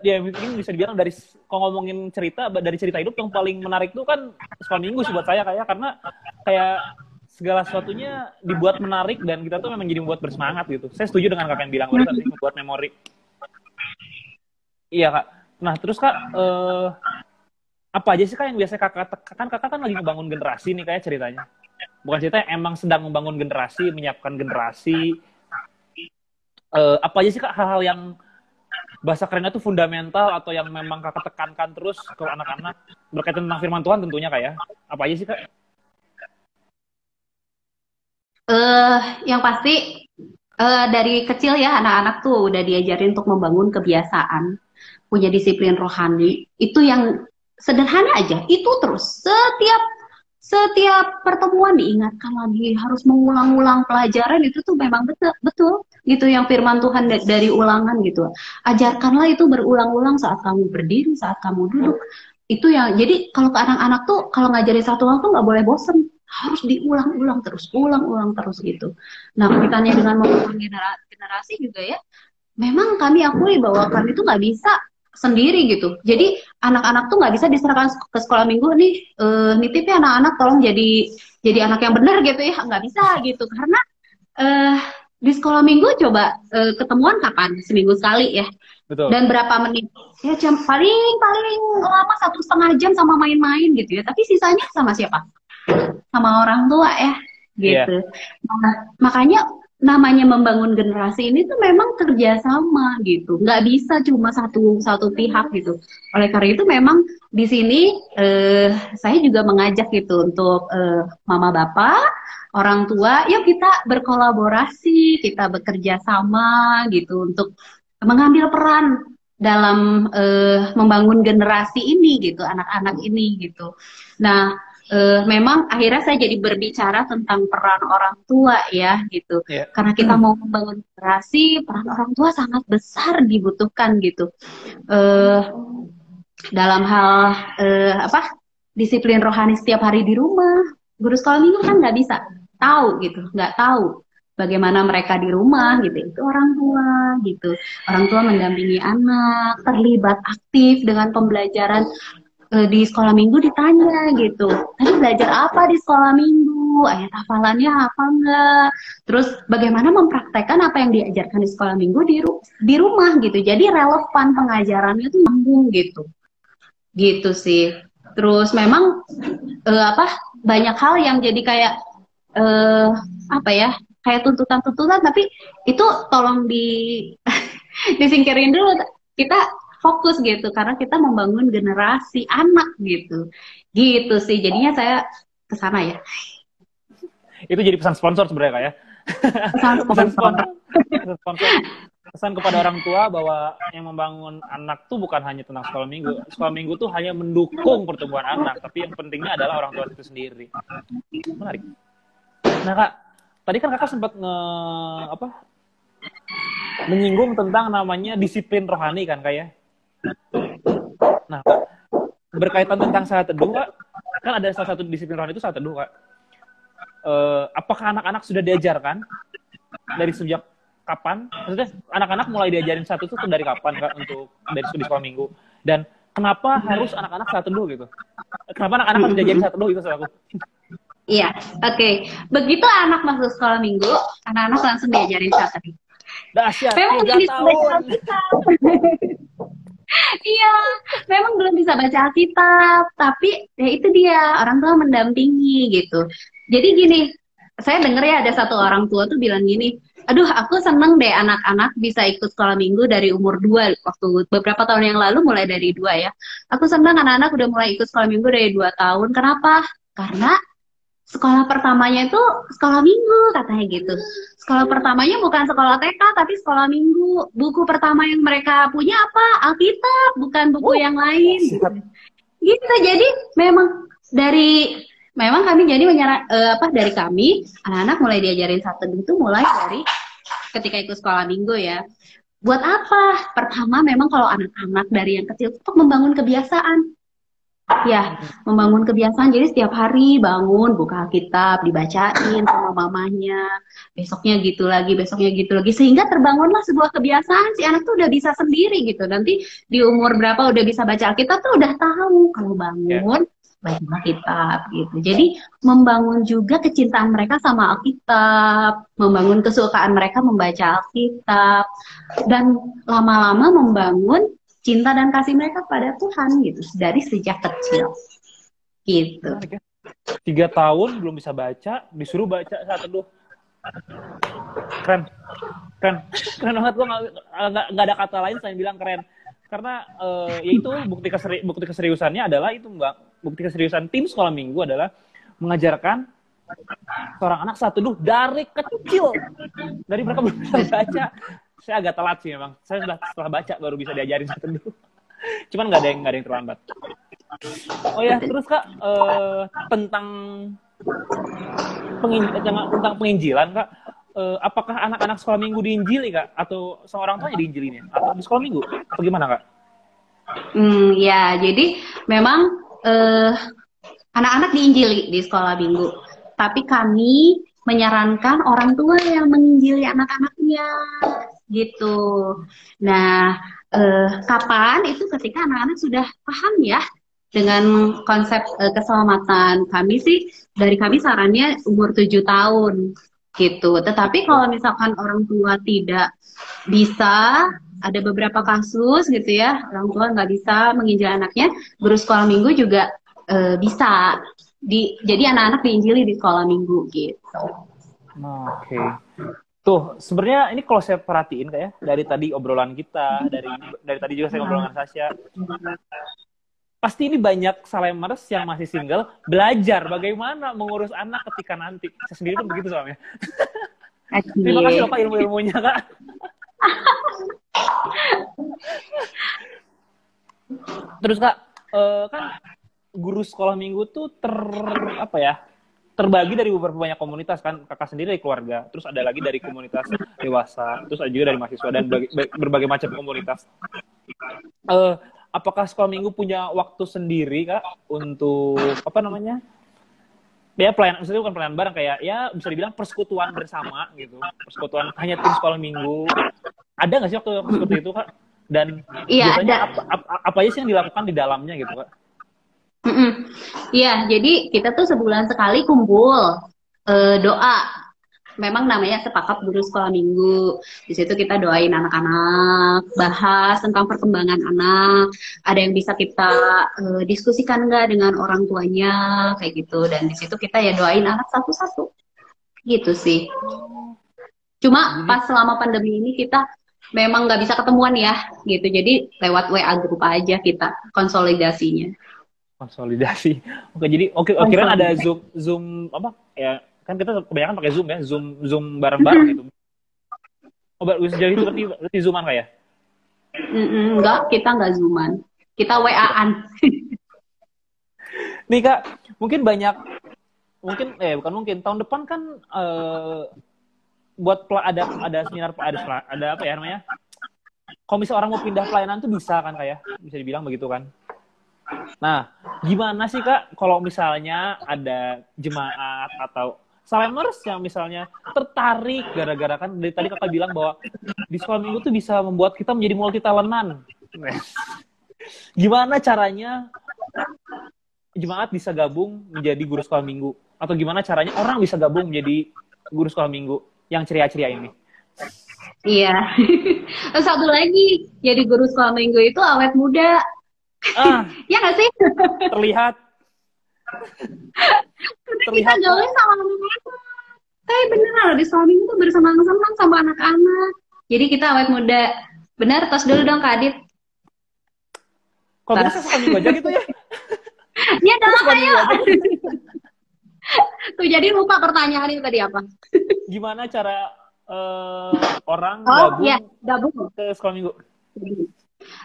ya mungkin bisa dibilang dari kalau ngomongin cerita dari cerita hidup yang paling menarik tuh kan sekolah minggu sih buat saya kayak karena kayak segala sesuatunya dibuat menarik dan kita tuh memang jadi membuat bersemangat gitu. Saya setuju dengan kakak yang bilang barusan sih membuat memori. Iya kak. Nah terus kak eh, apa aja sih kak yang biasa kakak kan kakak kan lagi membangun generasi nih kayak ceritanya. Bukan cerita emang sedang membangun generasi, menyiapkan generasi. Eh, apa aja sih kak hal-hal yang bahasa kerennya tuh fundamental atau yang memang kakak tekankan terus ke anak-anak berkaitan tentang firman Tuhan tentunya kak ya. Apa aja sih kak? eh yang pasti eh dari kecil ya anak-anak tuh udah diajarin untuk membangun kebiasaan, punya disiplin rohani. Itu yang sederhana aja, itu terus setiap setiap pertemuan diingatkan lagi harus mengulang-ulang pelajaran itu tuh memang betul betul gitu yang firman Tuhan da- dari ulangan gitu. Ajarkanlah itu berulang-ulang saat kamu berdiri, saat kamu duduk. Itu yang jadi kalau ke anak-anak tuh kalau ngajarin satu hal tuh nggak boleh bosen harus diulang-ulang terus, ulang-ulang terus gitu. Nah, kaitannya dengan genera- generasi juga ya, memang kami akui bahwa kami itu nggak bisa sendiri gitu. Jadi anak-anak tuh nggak bisa diserahkan ke sekolah minggu nih, eh, nitip ya anak-anak tolong jadi jadi anak yang benar gitu ya, nggak bisa gitu karena eh, di sekolah minggu coba eh, ketemuan kapan? Seminggu sekali ya. Betul. Dan berapa menit? Ya jam paling paling lama satu setengah jam sama main-main gitu ya. Tapi sisanya sama siapa? Sama orang tua ya, gitu. Nah, makanya namanya membangun generasi ini tuh memang kerjasama gitu. Nggak bisa cuma satu satu pihak gitu. Oleh karena itu memang di sini eh, saya juga mengajak gitu untuk eh, mama bapak, orang tua, yuk kita berkolaborasi, kita bekerja sama gitu untuk mengambil peran dalam eh, membangun generasi ini gitu, anak-anak ini gitu. Nah, eh, memang akhirnya saya jadi berbicara tentang peran orang tua ya gitu. Iya. Karena kita mau membangun generasi, peran orang tua sangat besar dibutuhkan gitu. Eh, dalam hal eh, apa? Disiplin rohani setiap hari di rumah. Guru sekolah minggu kan nggak bisa tahu gitu, nggak tahu bagaimana mereka di rumah gitu. Itu orang tua gitu. Orang tua mendampingi anak, terlibat aktif dengan pembelajaran eh, di sekolah minggu ditanya gitu. Tadi belajar apa di sekolah minggu? Ayat hafalannya apa enggak? Terus bagaimana mempraktekkan apa yang diajarkan di sekolah minggu di ru- di rumah gitu. Jadi relevan pengajarannya itu nyambung gitu. Gitu sih. Terus memang eh, apa banyak hal yang jadi kayak eh apa ya? kayak tuntutan-tuntutan tapi itu tolong di disingkirin dulu kita fokus gitu karena kita membangun generasi anak gitu gitu sih jadinya saya ke sana ya Itu jadi pesan sponsor sebenarnya kak ya. pesan pesan sponsor. Pesan sponsor. pesan kepada orang tua bahwa yang membangun anak tuh bukan hanya tentang sekolah minggu. Sekolah minggu tuh hanya mendukung pertumbuhan anak, tapi yang pentingnya adalah orang tua itu sendiri. Menarik. Nah kak, tadi kan kakak sempat nge apa menyinggung tentang namanya disiplin rohani kan kak ya. Nah, berkaitan tentang saat teduh kak, kan ada salah satu disiplin rohani itu saat teduh kak. Eh, apakah anak-anak sudah diajarkan dari sejak kapan? Maksudnya anak-anak mulai diajarin satu itu dari kapan kak untuk dari studi sekolah minggu? Dan kenapa harus anak-anak saat teduh gitu? Kenapa anak-anak harus diajarin saat teduh itu aku? Iya, oke. Begitu anak masuk sekolah minggu, anak-anak langsung diajarin saat teduh. Dahsyat, Memang baca tahun. Iya, memang belum bisa baca Alkitab, tapi ya itu dia orang tua mendampingi gitu. Jadi gini, saya dengar ya ada satu orang tua tuh bilang gini, aduh aku seneng deh anak-anak bisa ikut sekolah minggu dari umur 2 waktu beberapa tahun yang lalu mulai dari dua ya. Aku seneng anak-anak udah mulai ikut sekolah minggu dari dua tahun. Kenapa? Karena sekolah pertamanya itu sekolah minggu katanya gitu. Sekolah pertamanya bukan sekolah TK tapi sekolah minggu. Buku pertama yang mereka punya apa? Alkitab, bukan buku yang lain. Siap. Gitu. Jadi memang dari memang kami jadi menyara, eh, apa dari kami anak-anak mulai diajarin satu itu mulai dari ketika ikut sekolah minggu ya. Buat apa? Pertama memang kalau anak-anak dari yang kecil untuk membangun kebiasaan. Ya, membangun kebiasaan. Jadi setiap hari bangun, buka Alkitab, dibacain sama mamanya. Besoknya gitu lagi, besoknya gitu lagi. Sehingga terbangunlah sebuah kebiasaan. Si anak tuh udah bisa sendiri gitu. Nanti di umur berapa udah bisa baca Alkitab tuh udah tahu. Kalau bangun, baca Alkitab gitu. Jadi membangun juga kecintaan mereka sama Alkitab. Membangun kesukaan mereka membaca Alkitab. Dan lama-lama membangun cinta dan kasih mereka pada Tuhan gitu dari sejak kecil gitu. Tiga tahun belum bisa baca, disuruh baca saat teduh. Keren, keren, keren banget. Gue nggak ada kata lain selain bilang keren. Karena eh, ya itu bukti keseri, bukti keseriusannya adalah itu mbak. Bukti keseriusan tim sekolah minggu adalah mengajarkan seorang anak saat teduh dari kecil. Dari mereka belum bisa baca. Saya agak telat sih memang. Saya sudah setelah baca baru bisa diajarin teduh. Cuman nggak ada yang nggak ada yang terlambat. Oh ya, terus kak eh, tentang pengin- jangan- tentang penginjilan kak, eh, apakah anak-anak sekolah minggu diinjili kak, atau seorang tuanya diinjilinya, atau di sekolah minggu, atau gimana kak? Hmm, ya, jadi memang eh, anak-anak diinjili di sekolah minggu. Tapi kami menyarankan orang tua yang menginjili anak-anaknya, gitu. Nah, eh, kapan itu ketika anak-anak sudah paham ya dengan konsep eh, keselamatan. Kami sih dari kami sarannya umur tujuh tahun, gitu. Tetapi kalau misalkan orang tua tidak bisa ada beberapa kasus gitu ya orang tua nggak bisa menginjil anaknya guru sekolah minggu juga eh, bisa di jadi anak-anak diinjili di sekolah minggu gitu Oke. Tuh, sebenarnya ini kalau saya perhatiin kayak dari tadi obrolan kita, dari dari tadi juga saya ngobrol dengan Sasha. Pasti ini banyak salemers yang masih single belajar bagaimana mengurus anak ketika nanti. Saya sendiri pun begitu soalnya. Terima kasih loh Pak ilmu-ilmunya Kak. Terus Kak, eh, kan guru sekolah minggu tuh ter apa ya? Terbagi dari beberapa banyak komunitas kan kakak sendiri dari keluarga terus ada lagi dari komunitas dewasa terus ada juga dari mahasiswa dan ba- berbagai macam komunitas. Eh, apakah sekolah minggu punya waktu sendiri kak untuk apa namanya? Ya pelayanan maksudnya bukan pelayanan bareng kayak ya bisa dibilang persekutuan bersama gitu. Persekutuan hanya tim sekolah minggu. Ada nggak sih waktu seperti itu kak? Dan Iya, biasanya ada. apa, apa, apa aja sih yang dilakukan di dalamnya gitu kak. Iya, jadi kita tuh sebulan sekali kumpul eh, doa. Memang namanya sepakat guru sekolah minggu. Di situ kita doain anak-anak, bahas tentang perkembangan anak. Ada yang bisa kita eh, diskusikan nggak dengan orang tuanya, kayak gitu. Dan di situ kita ya doain anak satu-satu. Gitu sih. Cuma pas selama pandemi ini kita memang nggak bisa ketemuan ya, gitu. Jadi lewat WA grup aja kita konsolidasinya. Konsolidasi oke jadi oke oke kirain ada zoom zoom apa ya kan kita kebanyakan pakai zoom ya zoom zoom bareng bareng gitu Oh, sejauh itu berarti, berarti zooman kak ya? Mm-mm, enggak, kita enggak zooman. Kita WA-an. Nih kak, mungkin banyak, mungkin eh bukan mungkin tahun depan kan eh, buat ada ada seminar ada ada apa ya namanya? Kalau misalnya orang mau pindah pelayanan tuh bisa kan kak ya? Bisa dibilang begitu kan? Nah, gimana sih kak kalau misalnya ada jemaat atau salemers yang misalnya tertarik gara-gara kan dari tadi kakak bilang bahwa di sekolah minggu tuh bisa membuat kita menjadi multi talentan. Gimana caranya jemaat bisa gabung menjadi guru sekolah minggu? Atau gimana caranya orang bisa gabung menjadi guru sekolah minggu yang ceria-ceria ini? Iya. Satu lagi, jadi guru sekolah minggu itu awet muda. Ah, ya nggak sih? terlihat kita terlihat jauhin sama anak-anak. Tapi bener di sekolah minggu tuh bersama-sama sama anak-anak. Jadi kita awet muda. Bener, tos dulu dong Kak Adit. kalau bisa sekolah minggu aja gitu ya. Ya dong, ayo. Tuh jadi lupa pertanyaan itu tadi apa? Gimana cara eh, orang Oh gabung iya, gabung. ke sekolah minggu?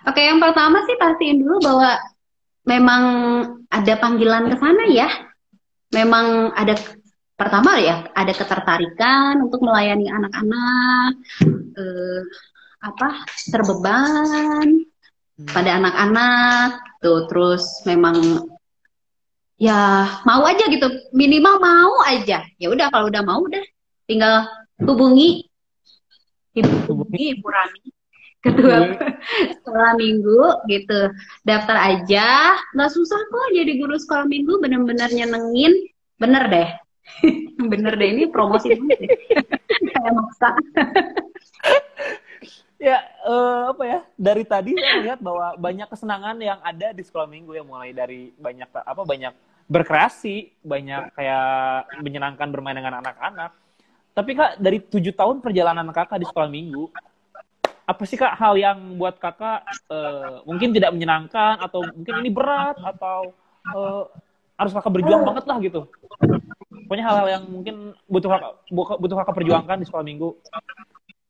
Oke, yang pertama sih pastiin dulu bahwa memang ada panggilan ke sana ya. Memang ada pertama ya, ada ketertarikan untuk melayani anak-anak, eh, apa terbeban pada anak-anak, tuh terus memang ya mau aja gitu, minimal mau aja. Ya udah kalau udah mau udah tinggal hubungi hubungi Ibu Rani ketua sekolah minggu gitu. Daftar aja. Nggak susah kok jadi guru sekolah minggu bener-bener nyenengin. Bener deh. Bener deh ini promosi banget kayak maksa. Ya, eh, apa ya? Dari tadi saya melihat bahwa banyak kesenangan yang ada di sekolah minggu ya, mulai dari banyak apa banyak berkreasi, banyak kayak menyenangkan bermain dengan anak-anak. Tapi kak, dari tujuh tahun perjalanan kakak di sekolah minggu, apa sih kak hal yang buat kakak eh, mungkin tidak menyenangkan atau mungkin ini berat atau eh, harus kakak berjuang banget lah gitu? Pokoknya hal-hal yang mungkin butuh kakak butuh kakak perjuangkan di sekolah minggu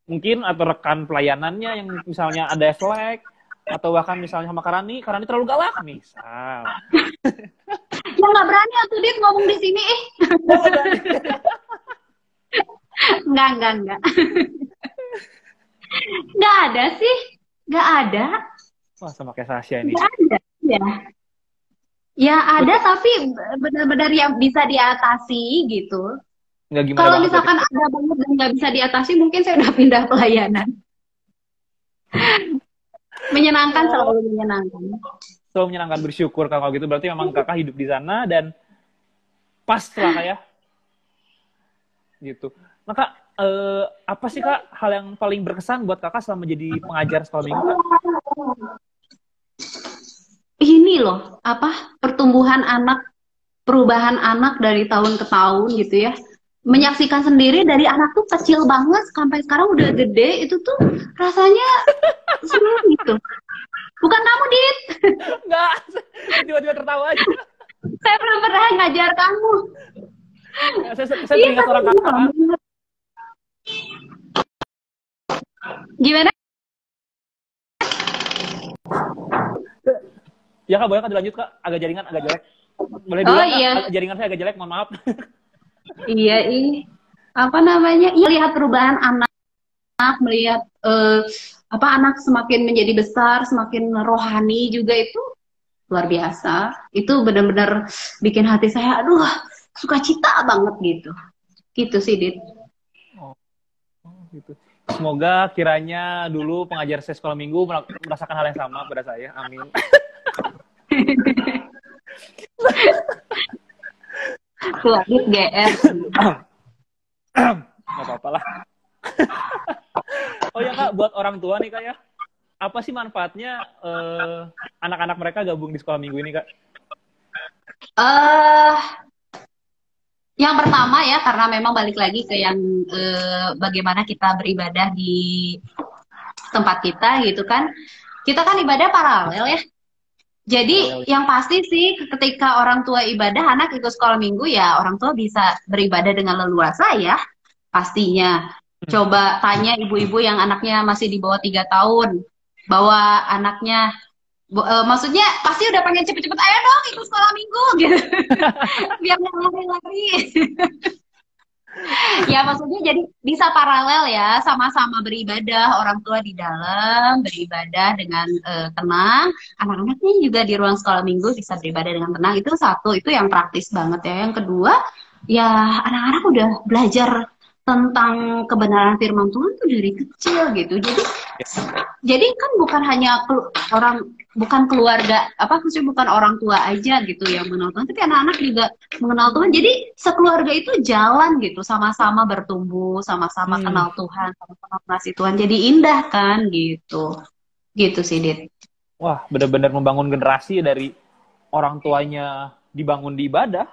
mungkin atau rekan pelayanannya yang misalnya ada flag atau bahkan misalnya sama Karani, Karani terlalu galak misal. ya nggak berani atuh dit ngomong di sini eh nggak nggak nggak nggak ada sih. Nggak ada. Wah sama kayak Sasha ini. nggak ada ya ya ada tapi benar-benar yang bisa diatasi gitu. Kalau misalkan ada banget dan nggak bisa diatasi, mungkin saya udah pindah pelayanan. menyenangkan selalu menyenangkan. Selalu menyenangkan bersyukur kalau gitu. Berarti memang kakak hidup di sana dan pas lah kayak gitu. Nah kak, eh, apa sih kak hal yang paling berkesan buat kakak selama jadi pengajar sekolah minggu? Kak? Ini loh, apa pertumbuhan anak, perubahan anak dari tahun ke tahun gitu ya. Menyaksikan sendiri dari anak tuh kecil banget sampai sekarang udah gede itu tuh rasanya senang gitu. Bukan kamu, Dit. Enggak, tiba-tiba tertawa aja. Saya belum pernah ngajar kamu. Saya, saya Iya, teringat tapi orang kakak. bener. Gimana? Ya kak, boleh kak dilanjut kak? Agak jaringan, agak jelek. Boleh dulu Oh, Kak? iya. Agak Jaringan saya agak jelek, mohon maaf. Iya, ih. Apa namanya? Iya, lihat perubahan anak, melihat eh, apa anak semakin menjadi besar, semakin rohani juga itu luar biasa. Itu benar-benar bikin hati saya, aduh, sukacita banget gitu. Gitu sih, Dit. Oh, gitu. Semoga kiranya dulu pengajar saya sekolah minggu mera- merasakan hal yang sama pada saya. Amin. Dit GR. Gak apa-apa lah. oh ya kak, buat orang tua nih kak ya. Apa sih manfaatnya eh, anak-anak mereka gabung di sekolah minggu ini kak? eh yang pertama ya karena memang balik lagi ke yang eh, bagaimana kita beribadah di tempat kita gitu kan. Kita kan ibadah paralel ya. Jadi Paralel. yang pasti sih ketika orang tua ibadah anak ikut sekolah minggu ya orang tua bisa beribadah dengan leluasa ya pastinya. Coba tanya ibu-ibu yang anaknya masih di bawah tiga tahun, bawa anaknya, bu- eh, maksudnya pasti udah pengen cepet-cepet, ayo dong ikut sekolah minggu gitu, biar nggak lari-lari. Ya maksudnya jadi bisa paralel ya, sama-sama beribadah, orang tua di dalam beribadah dengan eh, tenang, anak-anaknya juga di ruang sekolah minggu bisa beribadah dengan tenang. Itu satu, itu yang praktis banget ya. Yang kedua, ya anak-anak udah belajar tentang kebenaran firman Tuhan tuh dari kecil gitu. Jadi jadi kan bukan hanya orang bukan keluarga apa maksudnya bukan orang tua aja gitu yang mengenal Tuhan, tapi anak-anak juga mengenal Tuhan. Jadi sekeluarga itu jalan gitu, sama-sama bertumbuh, sama-sama Hmm. kenal Tuhan, sama-sama kasih Tuhan. Jadi indah kan gitu. Gitu sih, Dit. Wah, benar-benar membangun generasi dari orang tuanya dibangun di ibadah,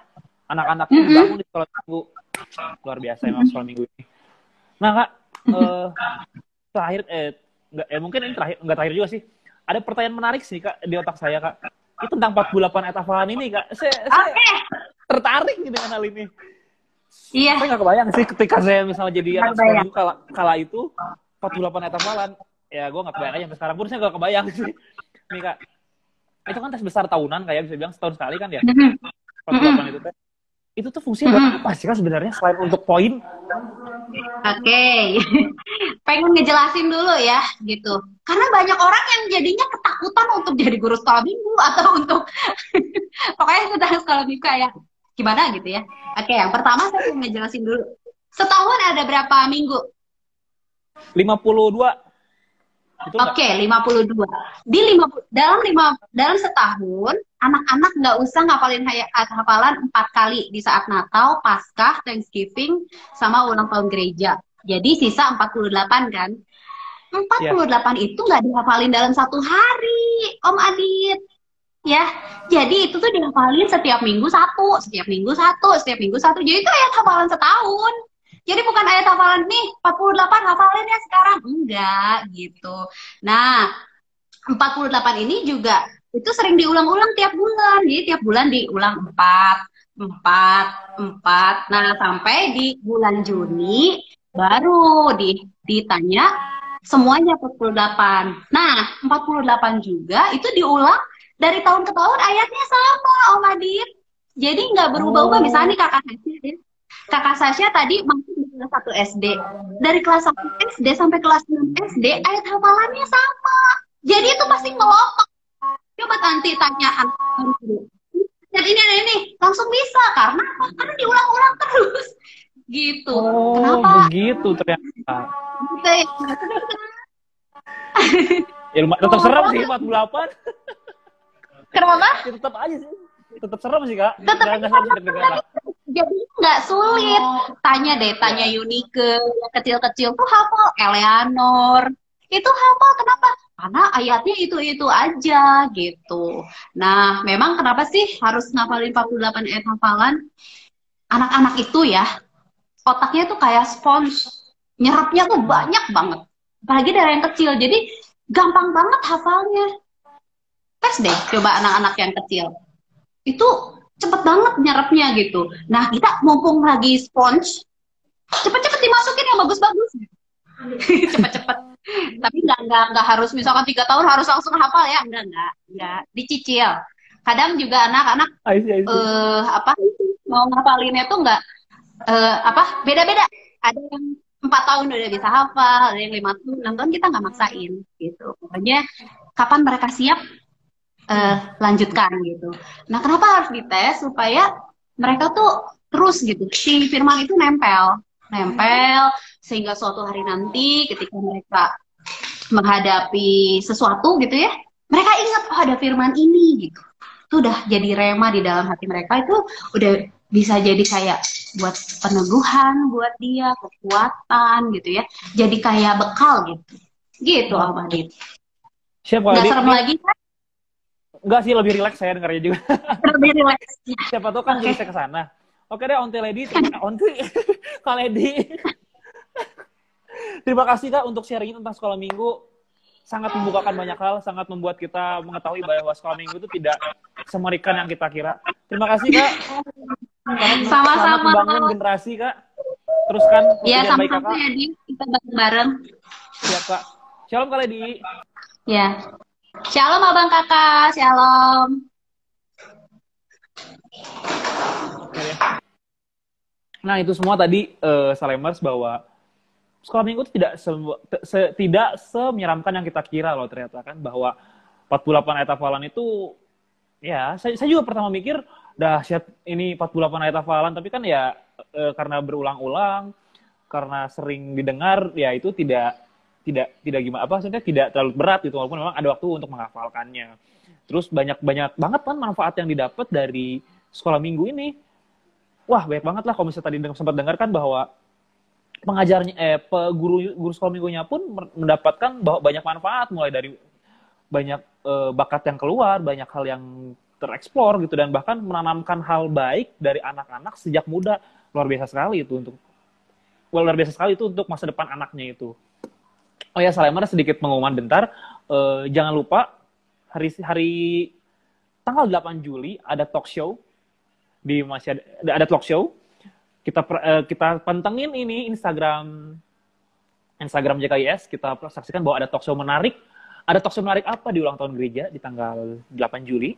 anak-anaknya Mm-mm. dibangun di sekolah minggu. Luar biasa emang sekolah minggu ini. Nah, Kak, eh, terakhir, eh, nggak, eh, mungkin ini terakhir, nggak terakhir juga sih. Ada pertanyaan menarik sih, Kak, di otak saya, Kak. Itu tentang 48 ayat hafalan ini, Kak. Saya, saya Oke. tertarik dengan hal ini. Iya. Saya nggak kebayang sih ketika saya misalnya jadi anak sekolah kala, kala itu 48 ayat hafalan. Ya, gue nggak kebayang aja sampai sekarang pun saya nggak kebayang sih. Nih, Kak. Itu kan tes besar tahunan, kayak bisa bilang setahun sekali kan ya. Mhm. 48 itu teh. Itu tuh fungsinya buat apa sih kan sebenarnya selain untuk poin? Oke, pengen ngejelasin dulu ya, gitu. Karena banyak orang yang jadinya ketakutan untuk jadi guru sekolah minggu atau untuk pokoknya tentang sekolah minggu kayak gimana gitu ya. Oke, yang pertama saya pengen ngejelasin dulu. Setahun ada berapa minggu? 52. Itu nggak? Oke, 52. Di 50 dalam lima dalam setahun anak-anak nggak usah ngapalin hay- hafalan empat kali di saat Natal, Paskah, Thanksgiving, sama ulang tahun gereja. Jadi sisa 48 kan? 48 itu nggak dihafalin dalam satu hari, Om Adit. Ya, jadi itu tuh dihafalin setiap minggu satu, setiap minggu satu, setiap minggu satu. Jadi itu ayat hafalan setahun. Jadi bukan ayat hafalan nih 48 hafalin ya sekarang. Enggak gitu. Nah, 48 ini juga itu sering diulang-ulang tiap bulan. Jadi tiap bulan diulang 4, 4, 4. Nah, sampai di bulan Juni baru di, ditanya semuanya 48. Nah, 48 juga itu diulang dari tahun ke tahun ayatnya sama, Om Adit. Jadi nggak berubah-ubah. Oh. Misalnya nih kakak Sasha, ya. kakak Sasha tadi masuk di kelas 1 SD. Dari kelas 1 SD sampai kelas 6 SD, ayat hafalannya sama. Jadi itu pasti ngelotok. Coba nanti tanya anak dan ini dan ini langsung bisa karena apa? Karena diulang-ulang terus gitu. Oh, Kenapa? begitu ternyata. Gitu ya. Ya lumayan tetap serem sih 48. Kenapa? Ya, tetap aja sih. Tetap serem sih, Kak. Tetap Nggak-. Jadi nggak sulit. Tanya deh, tanya Yunike yang kecil-kecil tuh hafal Eleanor. Itu hafal kenapa? Karena ayatnya itu-itu aja gitu. Nah, memang kenapa sih harus ngafalin 48 ayat hafalan? Anak-anak itu ya, otaknya tuh kayak spons. Nyerapnya tuh banyak banget. Apalagi dari yang kecil. Jadi gampang banget hafalnya. Tes deh coba anak-anak yang kecil. Itu cepet banget nyerapnya gitu. Nah, kita mumpung lagi sponge, cepet-cepet dimasukin yang bagus-bagus. Cepet-cepet. Tapi nggak nggak nggak harus misalkan tiga tahun harus langsung hafal ya, enggak enggak enggak dicicil. Kadang juga anak-anak eh apa mau ngapalinnya tuh nggak eh, apa beda-beda. Ada yang empat tahun udah bisa hafal, ada yang lima tahun, enam tahun kita nggak maksain gitu. Pokoknya kapan mereka siap eh, lanjutkan gitu. Nah, kenapa harus dites supaya mereka tuh terus gitu si firman itu nempel, nempel sehingga suatu hari nanti ketika mereka menghadapi sesuatu gitu ya, mereka ingat oh ada firman ini gitu. Itu udah jadi rema di dalam hati mereka itu udah bisa jadi kayak buat peneguhan buat dia, kekuatan gitu ya. Jadi kayak bekal gitu. Gitu Om Adit. Siap Kak Nggak serem lagi kan? Enggak sih, lebih rileks saya dengarnya juga. Lebih relax. Siapa tahu kan jadi saya ke sana. Oke deh, Onti Lady. Onti, Kak Lady. Terima kasih Kak untuk sharing tentang sekolah minggu. Sangat membukakan banyak hal, sangat membuat kita mengetahui bahwa sekolah minggu itu tidak semerikan yang kita kira. Terima kasih Kak. Sama-sama. Membangun generasi Kak. Teruskan Ya baik sama-sama ya, Di. kita bareng-bareng. Siap, Kak. Shalom, Kak Lady. Ya. Shalom Abang Kakak, shalom. Nah, itu semua tadi uh, Salemers bahwa sekolah minggu itu tidak se, se, tidak semenyeramkan yang kita kira loh ternyata kan bahwa 48 ayat hafalan itu ya saya, saya juga pertama mikir dahsyat ini 48 ayat hafalan. Tapi kan ya e, karena berulang-ulang karena sering didengar ya itu tidak tidak tidak gimana apa maksudnya tidak terlalu berat gitu walaupun memang ada waktu untuk menghafalkannya. Terus banyak banyak banget kan manfaat yang didapat dari sekolah minggu ini. Wah banyak banget lah kalau misalnya tadi sempat dengar kan bahwa pengajarnya eh guru guru sekolah minggunya pun mendapatkan banyak manfaat. Mulai dari banyak eh, bakat yang keluar banyak hal yang tereksplor gitu dan bahkan menanamkan hal baik dari anak-anak sejak muda. Luar biasa sekali itu untuk luar biasa sekali itu untuk masa depan anaknya itu. Oh ya Salemar sedikit pengumuman bentar. Uh, jangan lupa hari hari tanggal 8 Juli ada talk show di masih ada, ada talk show kita uh, kita pantengin ini Instagram Instagram JKIS kita saksikan bahwa ada talk show menarik ada talk show menarik apa di ulang tahun gereja di tanggal 8 Juli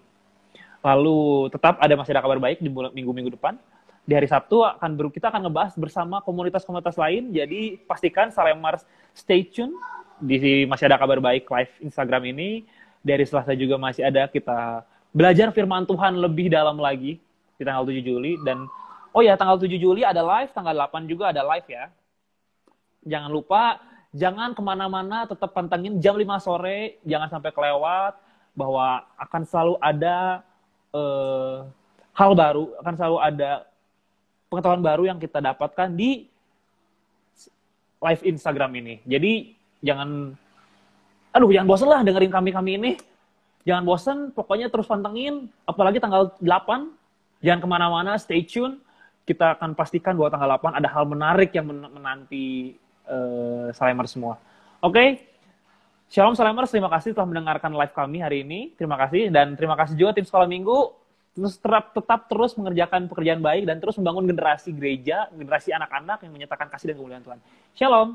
Lalu tetap ada masih ada kabar baik di minggu-minggu depan. Di hari Sabtu akan ber, kita akan ngebahas bersama komunitas-komunitas lain. Jadi pastikan Salemars stay tune di masih ada kabar baik live Instagram ini. Dari Selasa juga masih ada kita belajar firman Tuhan lebih dalam lagi di tanggal 7 Juli dan oh ya tanggal 7 Juli ada live, tanggal 8 juga ada live ya. Jangan lupa jangan ke mana-mana tetap pantengin jam 5 sore jangan sampai kelewat bahwa akan selalu ada uh, hal baru, akan selalu ada pengetahuan baru yang kita dapatkan di live Instagram ini. Jadi jangan, aduh jangan bosan lah dengerin kami-kami ini. Jangan bosan, pokoknya terus pantengin, apalagi tanggal 8, jangan ke mana-mana, stay tune. Kita akan pastikan bahwa tanggal 8 ada hal menarik yang menanti uh, Salimer semua. Oke, okay? Shalom Salemers, terima kasih telah mendengarkan live kami hari ini. Terima kasih dan terima kasih juga tim Sekolah Minggu terus tetap, tetap terus mengerjakan pekerjaan baik dan terus membangun generasi gereja, generasi anak-anak yang menyatakan kasih dan kemuliaan Tuhan. Shalom.